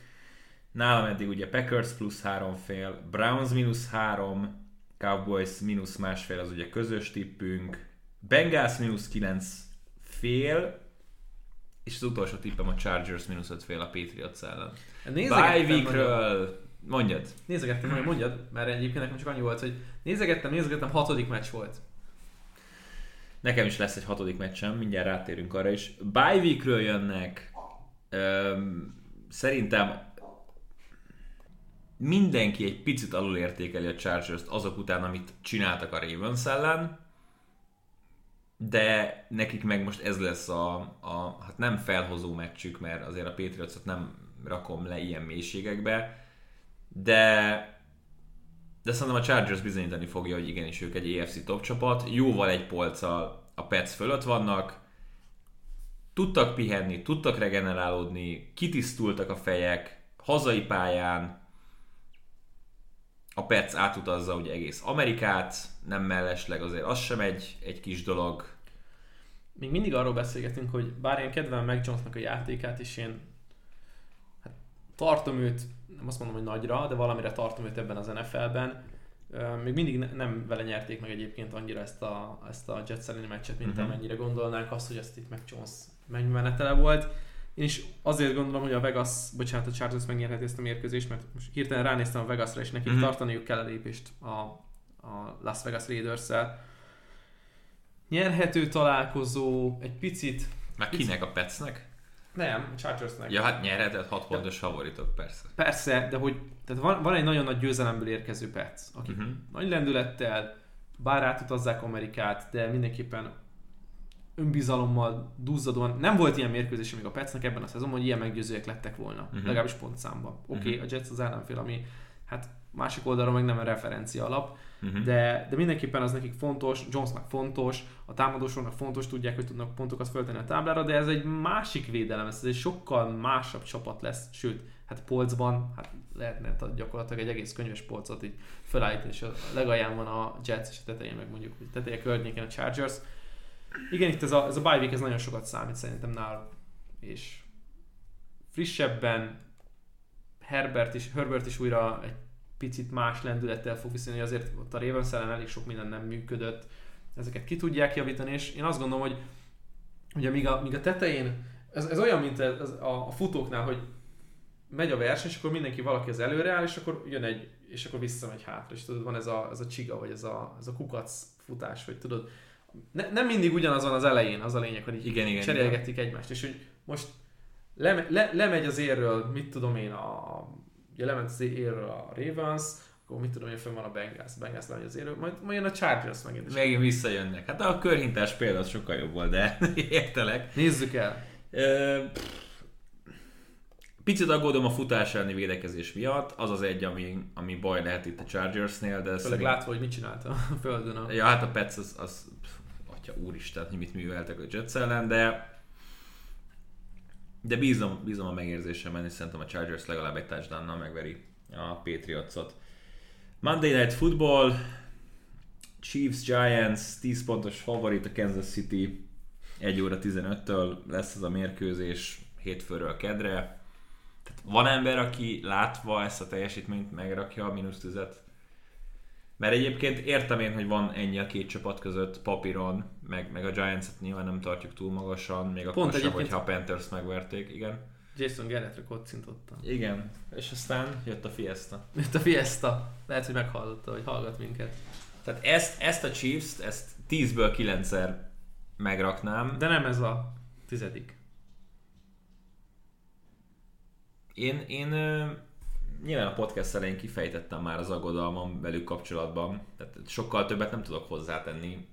Nálam eddig ugye Packers plusz 3 fél, Browns mínusz 3, Cowboys mínusz másfél, az ugye közös tippünk, Bengals mínusz 9 fél, és az utolsó tippem a Chargers mínusz 5 fél a Patriots ellen. Bye weekről Mondjad. Nézegettem, hogy mondjad, mert egyébként nekem csak annyi volt, hogy nézegettem, nézegettem, hatodik meccs volt. Nekem is lesz egy hatodik meccsem, mindjárt rátérünk arra is. Bye weekről jönnek. Öm, szerintem mindenki egy picit alulértékeli a Chargers-t azok után, amit csináltak a Ravens ellen, de nekik meg most ez lesz a, a hát nem felhozó meccsük, mert azért a Patriots-ot nem rakom le ilyen mélységekbe, de de szerintem a Chargers bizonyítani fogja, hogy igenis ők egy EFC top csapat, jóval egy polccal a Pets fölött vannak, tudtak pihenni, tudtak regenerálódni, kitisztultak a fejek, hazai pályán, a Pets átutazza ugye egész Amerikát, nem mellesleg azért az sem egy, egy kis dolog. Még mindig arról beszélgetünk, hogy bár én kedvelem meg Jonesnak a játékát, és én hát, tartom őt nem azt mondom, hogy nagyra, de valamire tartom őt ebben az NFL-ben. Még mindig nem vele nyerték meg egyébként annyira ezt a, ezt a Jets elleni meccset, mint uh-huh. amennyire gondolnánk azt, hogy ezt itt meg Jones megmenetele volt. Én is azért gondolom, hogy a Vegas, bocsánat, a Chargers megnyerheti ezt a mérkőzést, mert most hirtelen ránéztem a Vegasra, és nekik uh-huh. tartaniuk kell a lépést a, a Las Vegas Raiders-szel. Nyerhető találkozó, egy picit... Meg kinek a Petsnek? Nem, a Chargersnek. Ja, hát nyerhetett 6 pontos favoritok, persze. Persze, de hogy tehát van, van egy nagyon nagy győzelemből érkező Pets, aki uh-huh. nagy lendülettel, bár átutazzák Amerikát, de mindenképpen önbizalommal, duzzadóan. Nem volt ilyen mérkőzés még a Petsnek ebben a szezonban, hogy ilyen meggyőzőek lettek volna, uh-huh. legalábbis pontszámban. Oké, okay, uh-huh. a Jets az ellenfél, ami hát másik oldalról meg nem a referencia alap, uh-huh. de, de mindenképpen az nekik fontos, Jonesnak fontos, a támadósornak fontos, tudják, hogy tudnak pontokat föltenni a táblára, de ez egy másik védelem, ez egy sokkal másabb csapat lesz, sőt, hát polcban, hát lehetne gyakorlatilag egy egész könyves polcot így felállítani, és a legalján van a Jets, és a tetején meg mondjuk, a teteje környéken a Chargers. Igen, itt ez a, ez a bye week, ez nagyon sokat számít szerintem náluk, és frissebben Herbert is, Herbert is újra egy picit más lendülettel fog viszonyulni, azért ott a ravens ellen elég sok minden nem működött, ezeket ki tudják javítani, és én azt gondolom, hogy ugye míg a, míg a tetején, ez, ez olyan, mint ez, ez a, a futóknál, hogy megy a verseny, és akkor mindenki valaki az előre áll, és akkor jön egy, és akkor visszamegy hátra, és tudod, van ez a, ez a csiga, vagy ez a, ez a kukac futás, vagy tudod, ne, nem mindig ugyanaz van az elején, az a lényeg, hogy így Igen, igen, cserélgetik egymást, és hogy most le, le, lemegy az érről, mit tudom én, a, ugye lement az érről a Ravens, akkor mit tudom én, fönn van a Bengals, Bengals lemegy az érről, majd, majd jön a Chargers megint. és Megint visszajönnek. Hát a körhintás példa sokkal jobb volt, de értelek. Nézzük el. Ö, Picit aggódom a futás elleni védekezés miatt, az az egy, ami, ami baj lehet itt a Chargersnél, de Főleg szerint... látva, hogy mit csinálta a földön. A... Ja, hát a Pets az, az pff, atya úristen, hogy mit műveltek a Jets ellen, de de bízom, bízom a megérzésemben, és szerintem a Chargers legalább egy touchdownnal megveri a Patriotsot. Monday Night Football, Chiefs, Giants, 10 pontos favorit a Kansas City, 1 óra 15-től lesz ez a mérkőzés hétfőről kedre. Tehát van ember, aki látva ezt a teljesítményt megrakja a mínusz tüzet? Mert egyébként értem én, hogy van ennyi a két csapat között papíron, meg, meg a Giants-et nyilván nem tartjuk túl magasan, még akkor Pont sem, egyébként- hogyha a Panthers megverték, igen. Jason Garrettre kocintottam. Igen, és aztán jött a Fiesta. Itt a Fiesta. Lehet, hogy meghallotta, hogy hallgat minket. Tehát ezt, ezt a Chiefs-t, ezt 10-ből 9-szer megraknám. De nem ez a tizedik. Én, én nyilván a podcast elején kifejtettem már az aggodalmam velük kapcsolatban, tehát sokkal többet nem tudok hozzátenni.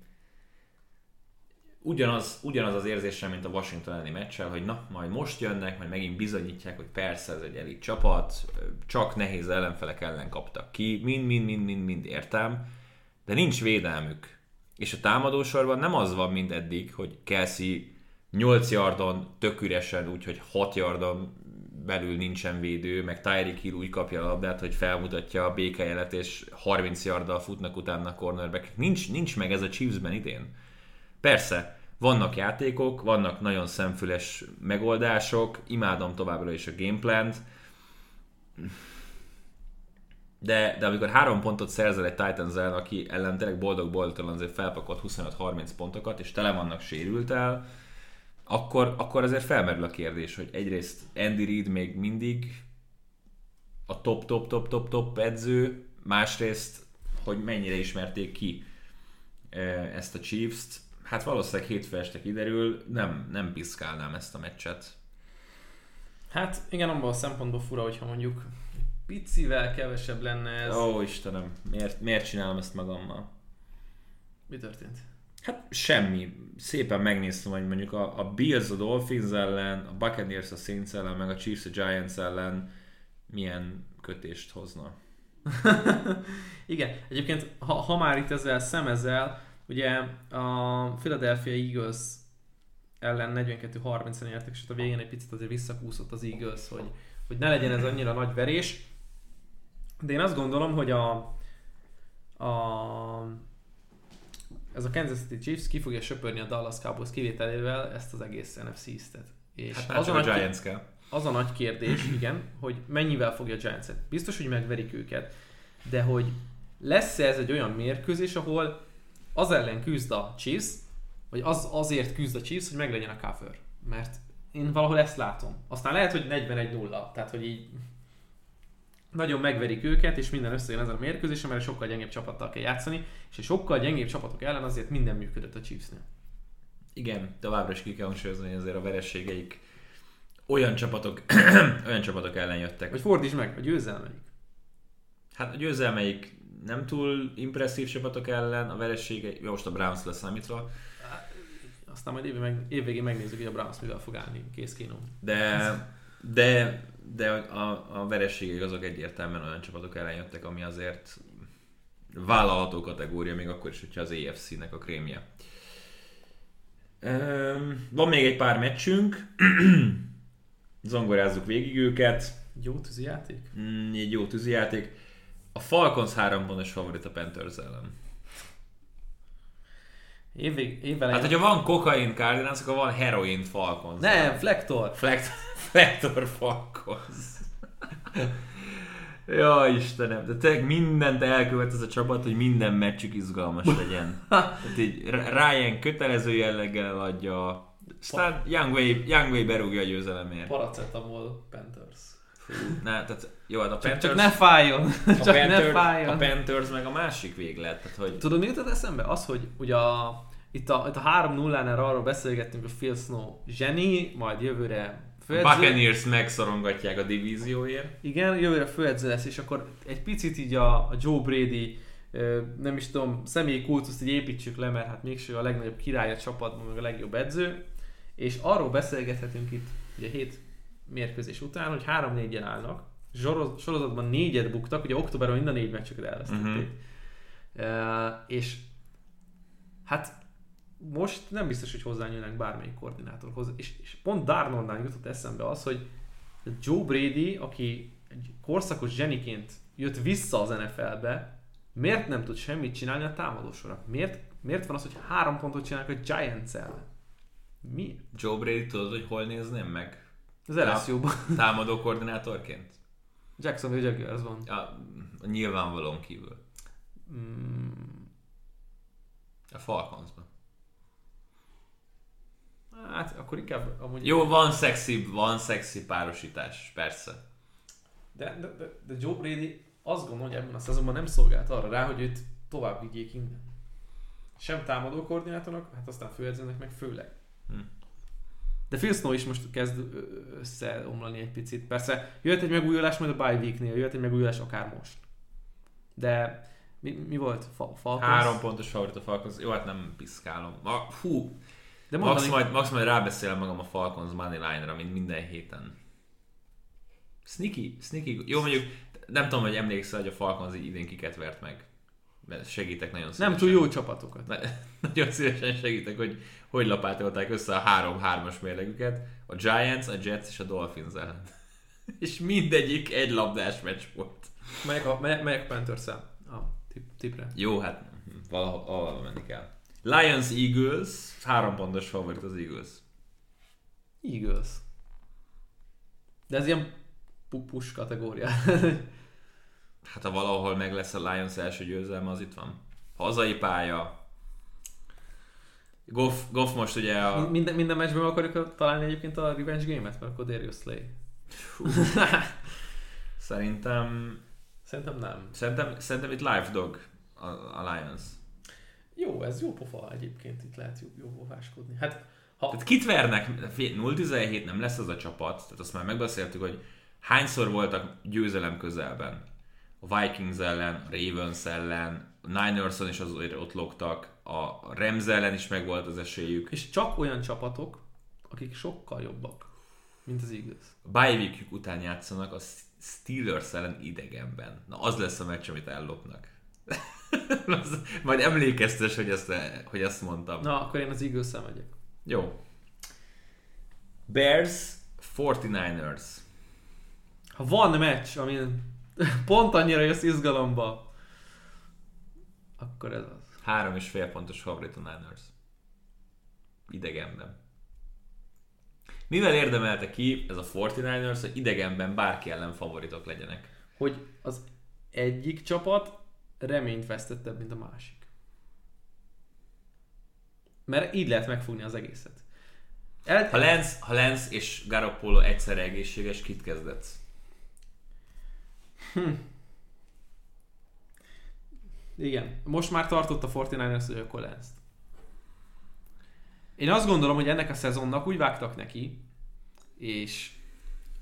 Ugyanaz, ugyanaz az érzésem, mint a Washington elleni meccsel, hogy na, majd most jönnek, majd megint bizonyítják, hogy persze ez egy elit csapat, csak nehéz ellenfelek ellen kaptak ki, mind, mind, mind, mind, mind értem, de nincs védelmük. És a támadósorban nem az van, mint eddig, hogy Kelsey 8 yardon tök úgyhogy 6 yardon belül nincsen védő, meg Tyreek Hill úgy kapja a labdát, hogy felmutatja a békejelet, és 30 yarddal futnak utána a cornerback. Nincs, nincs meg ez a Chiefsben idén. Persze, vannak játékok, vannak nagyon szemfüles megoldások, imádom továbbra is a gameplant, de, de amikor három pontot szerzel egy Titans ellen, aki ellen tényleg boldog-boldogtalan azért felpakolt 25-30 pontokat, és tele vannak sérültel, akkor, akkor azért felmerül a kérdés, hogy egyrészt Andy Reid még mindig a top, top, top, top, top edző, másrészt, hogy mennyire ismerték ki eh, ezt a Chiefs-t. Hát valószínűleg hétfő este kiderül, nem, nem piszkálnám ezt a meccset. Hát igen, abban a szempontból fura, hogyha mondjuk picivel kevesebb lenne ez. Ó, Istenem, miért, miért csinálom ezt magammal? Mi történt? Hát semmi. Szépen megnéztem, hogy mondjuk a, a Bills a Dolphins ellen, a Buccaneers a Saints ellen, meg a Chiefs a Giants ellen milyen kötést hozna. Igen, egyébként ha, ha már itt ezzel szemezel, ugye a Philadelphia Eagles ellen 42-30-en értek, és ott a végén egy picit azért visszakúszott az Eagles, hogy, hogy ne legyen ez annyira nagy verés. De én azt gondolom, hogy a, a ez a Kansas City Chiefs ki fogja söpörni a Dallas Cowboys kivételével ezt az egész NFC East-et. És Hát az, a nagy, Giants kell. az a nagy kérdés, igen, hogy mennyivel fogja a Giants-et. Biztos, hogy megverik őket, de hogy lesz-e ez egy olyan mérkőzés, ahol az ellen küzd a Chiefs, vagy az azért küzd a Chiefs, hogy meglegyen a cover. Mert én valahol ezt látom. Aztán lehet, hogy 41-0, tehát hogy így nagyon megverik őket, és minden összejön ezen a mérkőzésen, mert sokkal gyengébb csapattal kell játszani, és egy sokkal gyengébb csapatok ellen azért minden működött a Chiefsnél. Igen, továbbra is ki kell hangsúlyozni, hogy azért a verességeik olyan csapatok, olyan csapatok ellen jöttek. Vagy fordítsd meg, a győzelmeik. Hát a győzelmeik nem túl impresszív csapatok ellen, a verességei, jó, most a Browns lesz számítva, Aztán majd évvégén, meg, évvégén megnézzük, hogy a Browns mivel fog állni kész kínom. de, de, de a, a verességek azok egyértelműen olyan csapatok ellen jöttek, ami azért vállalható kategória, még akkor is, hogyha az AFC-nek a krémje. Van még egy pár meccsünk, zongorázzuk végig őket, Jó tűzi játék? Mm, egy jó tűzijáték. A Falcons három pontos favorit a Panthers ellen. Évvég, Hát, hogyha van kokain Cardinals, akkor van heroin Falcons. Nem, Flektor! Flekt- Flektor Falcons. Ja, Istenem, de tényleg mindent elkövet ez a csapat, hogy minden meccsük izgalmas legyen. Tehát így Ryan kötelező jelleggel adja, aztán Young Wei, Young Wei berúgja a győzelemért. Paracetamol Panthers. Ne, tehát jó, hát a Panthers, csak ne fájjon. a, csak ne Panthers, fájjon. a Panthers meg a másik véglet, tehát hogy Tudod, mi jutott eszembe? Az, hogy ugye a, itt a, itt a 3-0-nál arról beszélgettünk, hogy Phil Snow zseni, majd jövőre főedző. Buccaneers megszorongatják a divízióért. Igen, jövőre főedző lesz, és akkor egy picit így a, a Joe Brady nem is tudom, személyi kultuszt így építsük le, mert hát mégsem a legnagyobb király a csapatban, meg a legjobb edző, és arról beszélgethetünk itt ugye hét mérkőzés után, hogy 3-4-en állnak, Zsoroz- sorozatban négyet buktak, ugye októberben mind a négy meccsüket elvesztették. Mhm. Uh, és hát most nem biztos, hogy hozzányúlnak bármelyik koordinátorhoz. És, és pont Darnoldnál jutott eszembe az, hogy Joe Brady, aki egy korszakos zseniként jött vissza az NFL-be, miért nem tud semmit csinálni a támadósorra? Miért, miért van az, hogy három pontot csinálnak a Giants ellen? Mi? Joe Brady tudod, hogy hol nézném meg? Az LSU-ban. Támadó koordinátorként? Jacksonville Jaguars van. Ja, a nyilvánvalóan kívül. Mm, A Falconsban. hát akkor inkább amúgy... Jó, van szexi, van szexi párosítás, persze. De, de, de, de Joe Brady azt gondolom, hogy ebben a szezonban nem szolgált arra rá, hogy őt tovább vigyék innen. Sem támadó koordinátornak, hát aztán főedzőnek meg főleg. Hm. De Phil Snow is most kezd összeomlani egy picit. Persze jöhet egy megújulás majd a bye weeknél, jöhet egy megújulás akár most. De mi, mi volt? Fa, Falcons? Három pontos favorit a Falcons. Jó, hát nem piszkálom. Ma, hú, De Max mondani, majd, Max majd rábeszélem magam a Falcons money line-ra, mint minden héten. Sneaky, sneaky. Jó, mondjuk nem tudom, hogy emlékszel, hogy a Falcons idén kiket vert meg. Mert segítek nagyon szívesen. nem túl jó csapatokat. Nagyon szívesen segítek, hogy hogy lapátolták össze a 3-3-as mérlegüket. A Giants, a Jets és a Dolphins ellen. és mindegyik egy labdás meccs volt. Melyek, a, melyek, melyek panthers a tip, tipre? Jó, hát valahol, menni kell. Lions Eagles, három pontos favorit az Eagles. Eagles. De ez ilyen pu- push kategória. Hát ha valahol meg lesz a Lions első győzelme, az itt van. Hazai pálya. Goff, Goff most ugye a... minden, minden meccsben akarjuk találni egyébként a revenge game-et, mert akkor Darius Slay. Szerintem... Szerintem nem. Szerintem, szerintem itt live dog a, a Lions. Jó, ez jó pofa egyébként, itt lehet jó, jó pofáskodni. Hát, ha... Tehát kit vernek? 0-17 nem lesz az a csapat, tehát azt már megbeszéltük, hogy hányszor voltak győzelem közelben. A Vikings ellen, a Ravens ellen, a Ninerson is azért ott logtak, a Rams ellen is megvolt az esélyük. És csak olyan csapatok, akik sokkal jobbak, mint az Eagles. Weekjük után játszanak a Steelers ellen idegenben. Na az lesz a meccs, amit ellopnak. Majd emlékeztes, hogy ezt, hogy ezt mondtam. Na, akkor én az eagles megyek. Jó. Bears, 49ers. Ha van meccs, amin pont annyira jössz izgalomba, akkor ez az. Három és fél pontos favorit a Niners. Idegenben. Mivel érdemelte ki ez a 49ers, hogy idegenben bárki ellen favoritok legyenek? Hogy az egyik csapat reményt vesztettebb, mint a másik. Mert így lehet megfogni az egészet. El... Ha Lenz, ha Lenz és Garoppolo egyszerre egészséges, kit kezdetsz? Igen. Most már tartott a 49ers, hogy akkor lesz. Én azt gondolom, hogy ennek a szezonnak úgy vágtak neki, és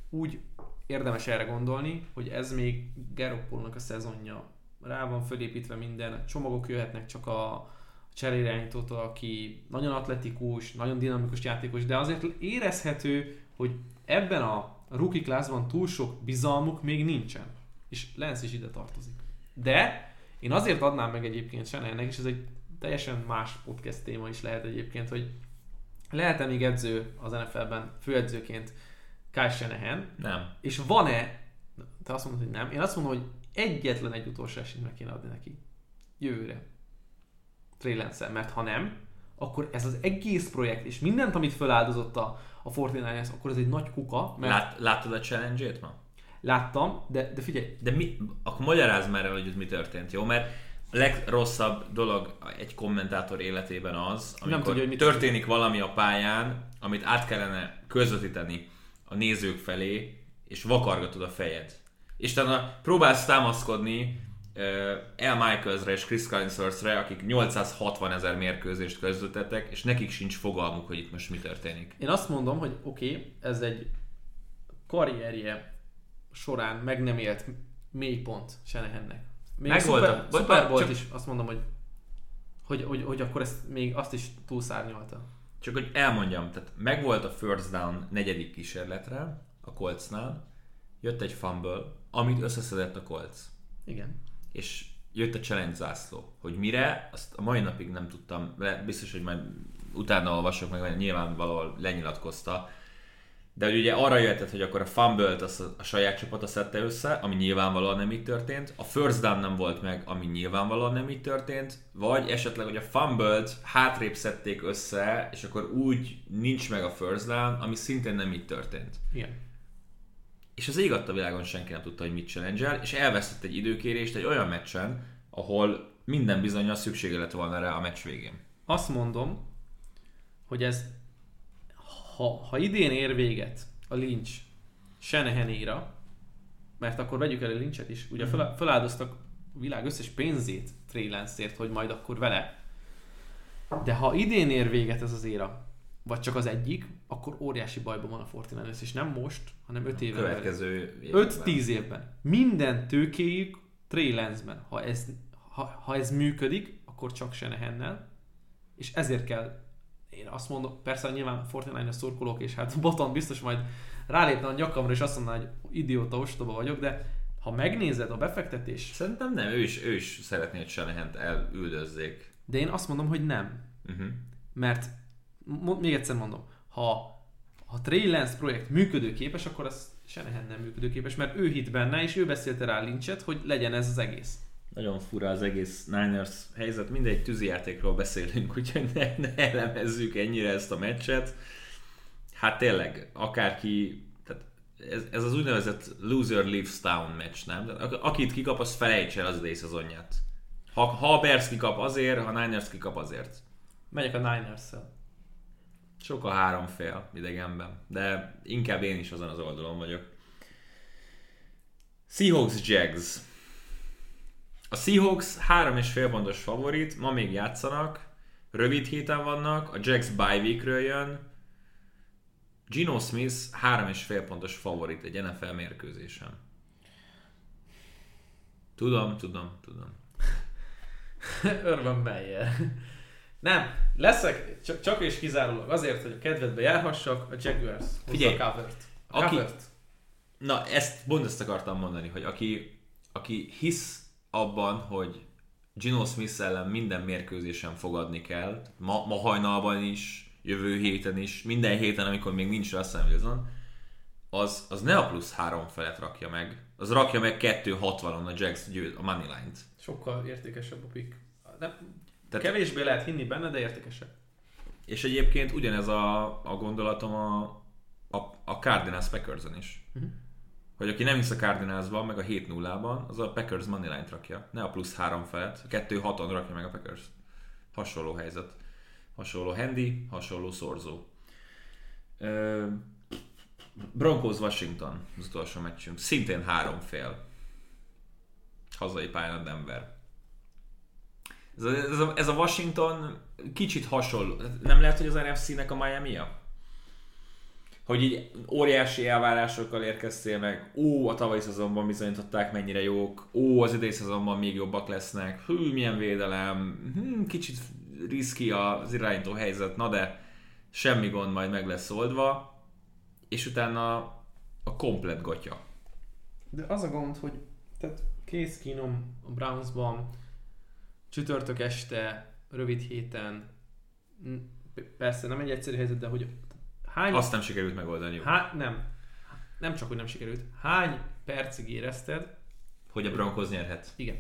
úgy érdemes erre gondolni, hogy ez még Garoppolónak a szezonja. Rá van fölépítve minden, csomagok jöhetnek csak a cseréirányítótól, aki nagyon atletikus, nagyon dinamikus játékos, de azért érezhető, hogy ebben a rookie classban túl sok bizalmuk még nincsen. És Lance is ide tartozik. De én azért adnám meg egyébként Shanahannek, és ez egy teljesen más podcast téma is lehet egyébként, hogy lehet-e még edző az NFL-ben főedzőként Kyle Shanahan, Nem. és van-e, te azt mondod, hogy nem, én azt mondom, hogy egyetlen egy utolsó esélyt meg kéne adni neki. Jövőre. Lance-el, mert ha nem, akkor ez az egész projekt, és mindent, amit feláldozott a, a 49ers, akkor ez egy nagy kuka, mert Lát, láttad a challenge-ét ma? Láttam, de, de figyelj, De mi, akkor magyarázd már el, hogy ez mi történt, jó? Mert a legrosszabb dolog egy kommentátor életében az, amikor tudja, hogy történik valami a pályán, amit át kellene közvetíteni a nézők felé, és vakargatod a fejed. És utána próbálsz támaszkodni uh, El Michaelsre és Chris Collinsworthre, akik 860 ezer mérkőzést közvetettek, és nekik sincs fogalmuk, hogy itt most mi történik. Én azt mondom, hogy oké, okay, ez egy karrierje során meg nem élt mélypont Shanahannek. Még Meg a volt vagy- Super Bowl csak- is azt mondom, hogy, hogy, hogy, hogy akkor ezt még azt is túlszárnyalta. Csak hogy elmondjam, tehát megvolt a first down negyedik kísérletre a Coltsnál, jött egy fumble, amit összeszedett a Colts. Igen. és jött a challenge zászló. Hogy mire, azt a mai napig nem tudtam, de biztos, hogy majd utána olvasok meg, mert nyilvánvalóan lenyilatkozta. De hogy ugye arra jöhetett, hogy akkor a fumble-t azt a, a saját csapata szedte össze, ami nyilvánvalóan nem így történt, a first down nem volt meg, ami nyilvánvalóan nem így történt, vagy esetleg, hogy a fumble-t hátrébb szedték össze, és akkor úgy nincs meg a first down, ami szintén nem így történt. Igen. És az ég adta világon senki nem tudta, hogy mit challenge és elvesztett egy időkérést egy olyan meccsen, ahol minden bizonyos szüksége lett volna rá a meccs végén. Azt mondom, hogy ez ha, ha idén ér véget a Lynch Shanahanéra, mert akkor vegyük el a Lynchet is, ugye fel, feláldoztak a világ összes pénzét Trey Lance-ért, hogy majd akkor vele. De ha idén ér véget ez az éra, vagy csak az egyik, akkor óriási bajban van a Fortinanders, és nem most, hanem 5 éve. Következő évben. 5-10 évben. Minden tőkéjük Trey Lance-ben. Ha ez, ha, ha ez működik, akkor csak Shanahannel, és ezért kell én azt mondom, persze nyilván Fortnite-a szurkolók, és hát Boton biztos majd rálépne a nyakamra, és azt mondaná, hogy idióta, ostoba vagyok, de ha megnézed a befektetés, Szerintem nem, ő is, ő is szeretné, hogy Shanahan-t elüldözzék. de én azt mondom, hogy nem. Uh-huh. Mert mo- még egyszer mondom, ha, ha Trey Lance projekt működőképes, akkor az Shanahan nem működőképes, mert ő hit benne, és ő beszélte rá Lynchet, hogy legyen ez az egész. Nagyon fura az egész Niners helyzet, mindegy tűzijátékról beszélünk, úgyhogy ne, ne elemezzük ennyire ezt a meccset. Hát tényleg, akárki, tehát ez, ez az úgynevezett loser leaves town meccs, nem? Akit kikap, az felejts el az idei szezonját. Ha, ha a Bears kikap azért, ha Niners kikap azért. Megyek a Niners-szel. Sok a három fél idegenben, de inkább én is azon az oldalon vagyok. Seahawks Jags. A Seahawks három és fél pontos favorit, ma még játszanak, rövid héten vannak, a Jags bye weekről jön. Gino Smith három és fél pontos favorit egy NFL mérkőzésen. Tudom, tudom, tudom. Urban Meyer. Nem, leszek csak, csak és kizárólag azért, hogy a kedvedbe járhassak, a Jaguars Figyelj, a covert. A aki- covert. Na, ezt pont ezt akartam mondani, hogy aki, aki hisz abban, hogy Gino Smith ellen minden mérkőzésen fogadni kell, ma, ma hajnalban is, jövő héten is, minden héten, amikor még nincs Russell Wilson, az, az ne a plusz három felet rakja meg, az rakja meg 2.60-on a Jags győz, a Moneyline-t. Sokkal értékesebb a pick. Nem, Tehát- kevésbé lehet hinni benne, de értékesebb. És egyébként ugyanez a, a gondolatom a, a, a Cardinals packers is. Mhm. Hogy aki nem hisz a Cardinalsban, meg a 7 0 ban az a Packers moneyline rakja. Ne a plusz 3 felett, a 2 6 on rakja meg a Packers. Hasonló helyzet. Hasonló handy, hasonló szorzó. Ö, Broncos Washington az utolsó meccsünk. Szintén három fél. Hazai pályán a Denver. Ez a, ez, a, ez a Washington kicsit hasonló. Nem lehet, hogy az NFC-nek a Miami-a? Hogy így óriási elvárásokkal érkeztél meg, ó, a tavalyi szezonban bizonyították mennyire jók, ó, az idei szezonban még jobbak lesznek, hű, milyen védelem, hm, kicsit riszki az irányító helyzet, na de semmi gond majd meg lesz oldva, és utána a komplet gatya. De az a gond, hogy tehát Case Keenum a Brownsban csütörtök este, rövid héten, persze nem egy egyszerű helyzet, de hogy hány... Azt nem sikerült megoldani, Há, nem. Nem csak, hogy nem sikerült. Hány percig érezted? hogy a Broncos nyerhet. Igen,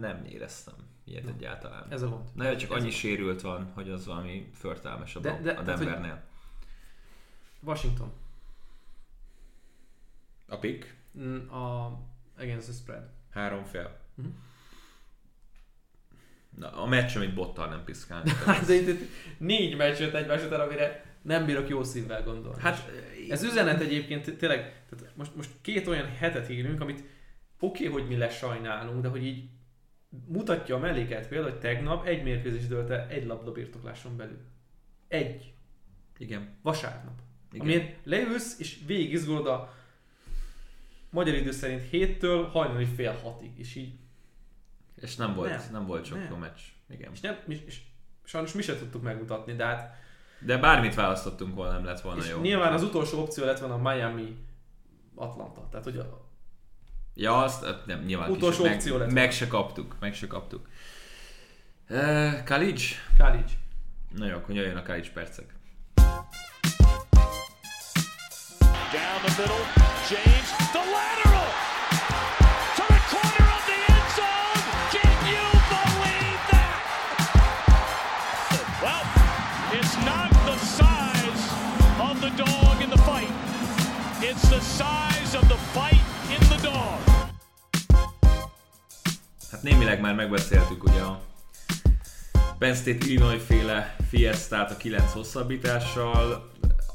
Nem éreztem ilyet egyáltalán. ez a gond. Na, csak Ez annyi a- sérült van, hogy az valami förtelmesebb De- a- de- a tehát, hogy- Denvernél. Washington. pick, Mm, A against the spread. három fél. Mhm. Na, a meccs, amit bottal nem piszkálni. Hát de itt, itt négy meccs jött egymás után, amire nem bírok jó szívvel gondolni. Hát, Ez üzenet egyébként tényleg, tehát most, most két olyan hetet írunk, amit oké, okay, hogy mi lesajnálunk, de hogy így mutatja a mellékelt példa, hogy tegnap egy mérkőzés dölt el egy labda birtokláson belül. Egy. igen. Vasárnap. igen. Amiért leülsz és végig izgulod a magyar idő szerint héttől hajnali fél hatig, és így És nem volt, Nem. nem, volt sok Nem. jó meccs. Igen. és, nem, és, és sajnos mi se tudtuk megmutatni, de hát De bármit választottunk volna, nem lett volna és jó. nyilván az utolsó opció lett volna a Miami Atlanta. Tehát, hogy a, Ja, azt hát nem, nyilván Utolsó kis, opció meg, lett meg se kaptuk, meg se kaptuk. Uh, Kalic? Kalic. Na jó, akkor jöjjön a Kalic percek. Down the middle, James, the lateral size of the fight in the dog. Hát némileg már megbeszéltük ugye a Penn State Illinois féle fiestát a 9 hosszabbítással.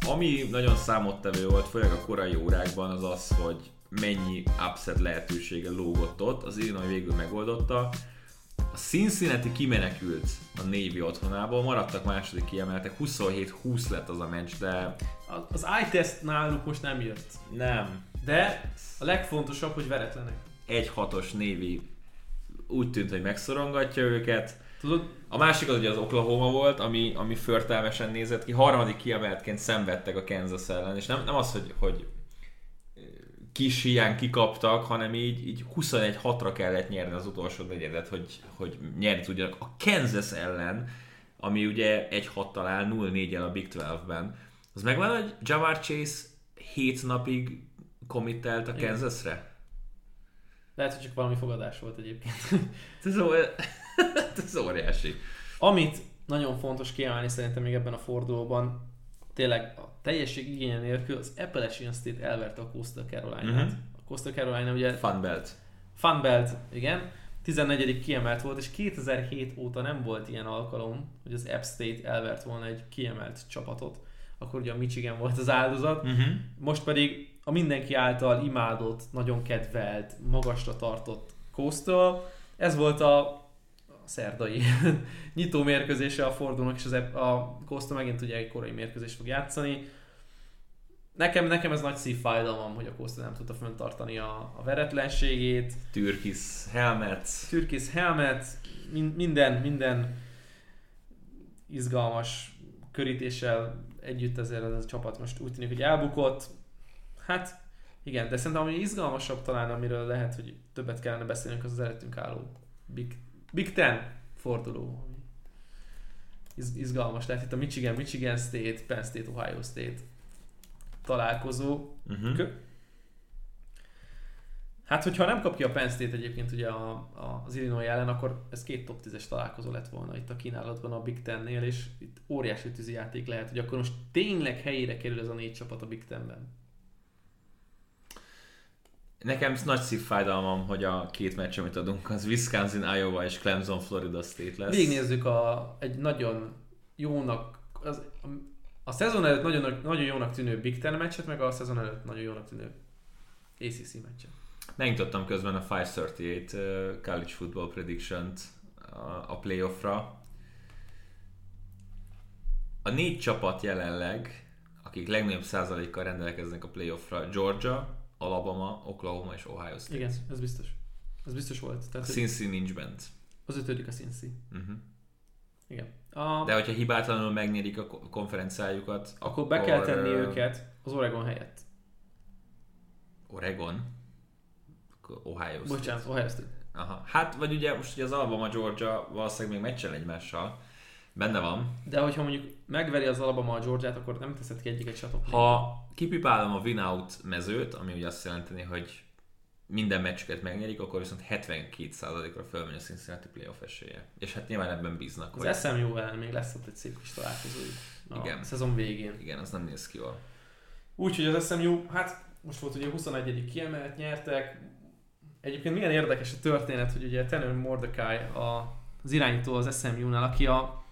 Ami nagyon számottevő volt, főleg a korai órákban, az az, hogy mennyi upset lehetősége lógott ott. Az Illinois végül megoldotta. A Cincinnati kimenekült a Navy otthonából, maradtak második kiemeltek, 27-20 lett az a meccs, de Az eye test náluk most nem jött. nem. De a legfontosabb, hogy veretlenek. Egy hatos Navy úgy tűnt, hogy megszorongatja őket. Tudod, A másik az ugye az Oklahoma volt, ami, ami förtelmesen nézett ki. Harmadik kiemeltként szenvedtek a Kansas ellen, és nem, nem az, hogy, hogy kis hiány kikaptak, hanem így, így 21-6-ra kellett nyerni az utolsó negyedet, hogy, hogy nyerni tudjanak a Kansas ellen, ami ugye 1-6-tal áll 0-4-el a Big 12-ben. Az megvan, hogy Jamar Chase 7 napig committelt a. Kansasre? lehet, hogy csak valami fogadás volt egyébként. Ez, ó- ez óriási. Amit nagyon fontos kiemelni szerintem még ebben a fordulóban, tényleg a teljesség igénye nélkül az Appalachian State elverte a Coastal Carolina-t. Mhm. A Coastal Carolina ugye Fun belt. Funbelt, igen, 14. kiemelt volt, és 2007 óta nem volt ilyen alkalom, hogy az App State elvert volna egy kiemelt csapatot. Akkor ugye a Michigan volt az áldozat. Uh-huh. Most pedig a mindenki által imádott, nagyon kedvelt, magasra tartott Coastal. Ez volt a szerdai nyitó mérkőzése a fordulónak, és az a Coastal megint ugye egy korai mérkőzést fog játszani. Nekem, nekem ez nagy szívfájdalmam, hogy a Coastal nem tudta fenntartani a, a veretlenségét. Türkis helmet. Türkis helmet, min- minden, minden izgalmas körítéssel együtt ezért ez a csapat most úgy tűnik, hogy elbukott. Hát igen, de szerintem ami izgalmasabb talán, amiről lehet, hogy többet kellene beszélnünk, az az előttünk álló Big, Big Ten forduló. Iz, izgalmas lehet itt a Michigan, Michigan State, Penn State, Ohio State találkozó. Uh-huh. Kö- Hát, hogyha nem kap ki a Penn State egyébként ugye a, a, az Illinois ellen, akkor ez két top 10-es találkozó lett volna itt a kínálatban a Big Ten-nél, és itt óriási tűzi játék lehet, hogy akkor most tényleg helyére kerül ez a négy csapat a Big Ten-ben. Nekem nagy szívfájdalmam, hogy a két meccs, amit adunk, az Wisconsin, Iowa és Clemson, Florida State lesz. Végignézzük a, egy nagyon jónak, az, a, a szezon előtt nagyon, nagyon jónak tűnő Big Ten meccset, meg a szezon előtt nagyon jónak tűnő ACC meccset. Megnyitottam közben a 538 uh, College Football Prediction-t a, a playoffra. A négy csapat jelenleg, akik legnagyobb százalékkal rendelkeznek a playoffra, Georgia, Alabama, Oklahoma és Ohio State. Igen, ez biztos. Ez biztos volt. A Tehát, hogy Cincy nincs bent. az ötödik a Cincy. Uh-huh. Igen. A, De hogyha hibátlanul megnyerik a ko- konferenciájukat, akkor be kell tenni őket az Oregon helyett. Oregon? Akkor Ohio State. Bocsánat, Ohio State. Aha. Hát, vagy ugye most ugye az Alabama Georgia valószínűleg még meccsel egymással. Benne van. De hogyha mondjuk megveri az Alabama a Georgiát, akkor nem teszed ki egyiket top Ha kipipálom a win-out mezőt, ami ugye azt jelenteni, hogy minden meccsüket megnyerik, akkor viszont 72%-ra fölmegy a Cincinnati playoff esélye. És hát nyilván ebben bíznak. hogy- Az SMU ellen még lesz ott egy szép kis találkozójuk a Igen. szezon végén. Igen, az nem néz ki jól. Úgyhogy az SMU, hát most volt ugye 21. kiemelt, nyertek. Egyébként milyen érdekes a történet, hogy ugye Tanner Mordecai a, az irányító az SMU-nál, aki a,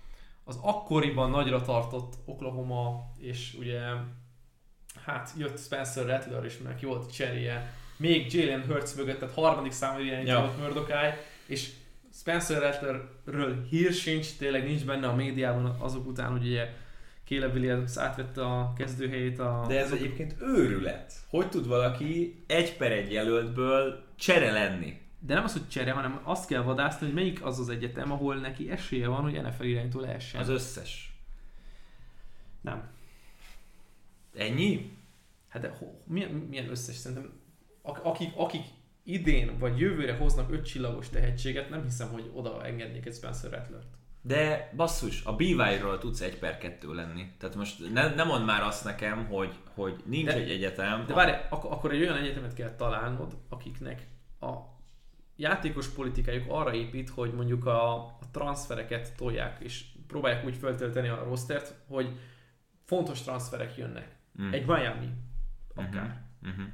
az akkoriban nagyra tartott Oklahoma, és ugye hát jött Spencer Rattler is, meg volt cseréje, még Jalen Hurts mögött, tehát harmadik számú irányító Ja. volt Mordecai, és Spencer Rattlerről hír sincs, tényleg nincs benne a médiában azok után, hogy ugye Caleb Williams átvette a kezdőhelyét a... De ez egyébként őrület. Hogy tud valaki egy per egy jelöltből csere lenni? De nem az, hogy csere, hanem azt kell vadászni, hogy melyik az az egyetem, ahol neki esélye van, hogy NFL irányító lehessen. Az összes. Nem. Ennyi? Hát de ho, milyen, milyen összes? Szerintem ak- akik, akik idén vagy jövőre hoznak öt csillagos tehetséget, nem hiszem, hogy oda engednék egy Spencer Rattlert. De basszus, a BY-ról tudsz egy per kettő lenni. Tehát most ne, ne mondd már azt nekem, hogy, hogy nincs De- egy egyetem. De várj, ak- akkor egy olyan egyetemet kell találnod, akiknek a játékos politikájuk arra épít, hogy mondjuk a, a transfereket tolják, és próbálják úgy föltölteni a rostert, hogy fontos transferek jönnek. Mm. Egy Miami, akár. Uh-huh.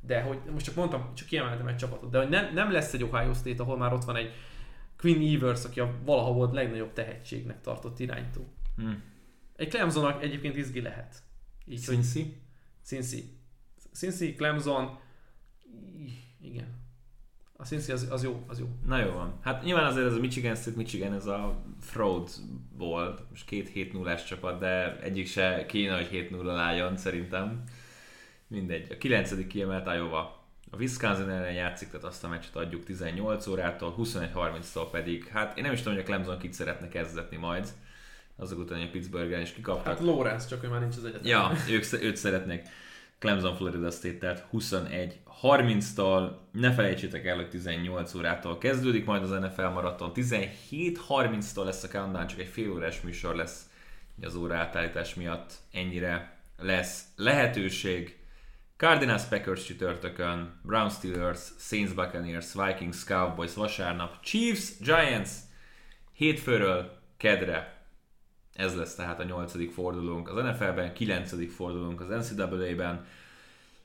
De hogy most csak mondtam, csak kiemeltem egy csapatot, de hogy nem, nem lesz egy Ohio State, ahol már ott van egy Quinn Evers, aki a valaha volt legnagyobb tehetségnek tartott iránytó. Mm. Egy Clemsonnak egyébként izgi lehet. Így, hogy Cincy? Cincy. Cincy, Clemson, igen. A Cincy az, az jó, az jó. Na jó van. Hát nyilván azért ez a Michigan State Michigan, ez a fraud volt. Most két 7 0 csapat, de egyik se kéne, hogy 7 0 álljon szerintem. Mindegy. A 9. kiemelt Iowa. A Wisconsin ellen játszik, tehát azt a meccset adjuk 18 órától, 21.30-tól pedig, hát én nem is tudom, hogy a Clemson kit szeretne kezdetni majd. Azok után, hogy a Pittsburghen is kikaptak. Hát Lawrence, csak ő már nincs az egyetem. Ja, ők, őt szeretnék. Clemson Florida State, tehát 21 30-tól, ne felejtsétek el, hogy 18 órától kezdődik majd az NFL maraton, 17.30-tól lesz a countdown, csak egy fél órás műsor lesz az óra átállítás miatt, ennyire lesz lehetőség. Cardinals Packers csütörtökön, Brown Steelers, Saints Buccaneers, Vikings Cowboys vasárnap, Chiefs Giants hétfőről kedre ez lesz tehát a nyolcadik fordulónk az NFL-ben, kilencedik fordulónk az NCAA-ben.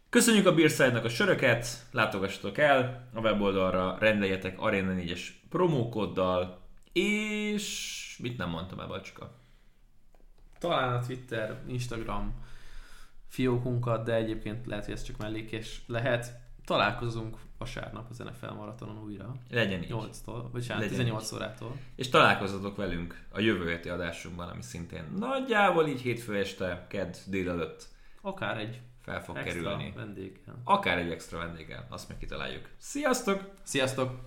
Köszönjük a Beerside-nak a söröket, látogassatok el a weboldalra, rendeljetek Arena 4-es promókoddal, és mit nem mondtam el, Bacska? Talán a Twitter, Instagram fiókunkat, de egyébként lehet, hogy ez csak mellékes lehet. Találkozunk vasárnap az NFL maratonon újra. Legyen így. 8-tól, vagy hát Legyen 18 órától. És találkozzatok velünk a jövő heti adásunkban, ami szintén nagyjából így hétfő este, kedd délelőtt Akár egy fel fog extra kerülni. vendéggel. Akár egy extra vendéggel, azt meg kitaláljuk. Sziasztok! Sziasztok!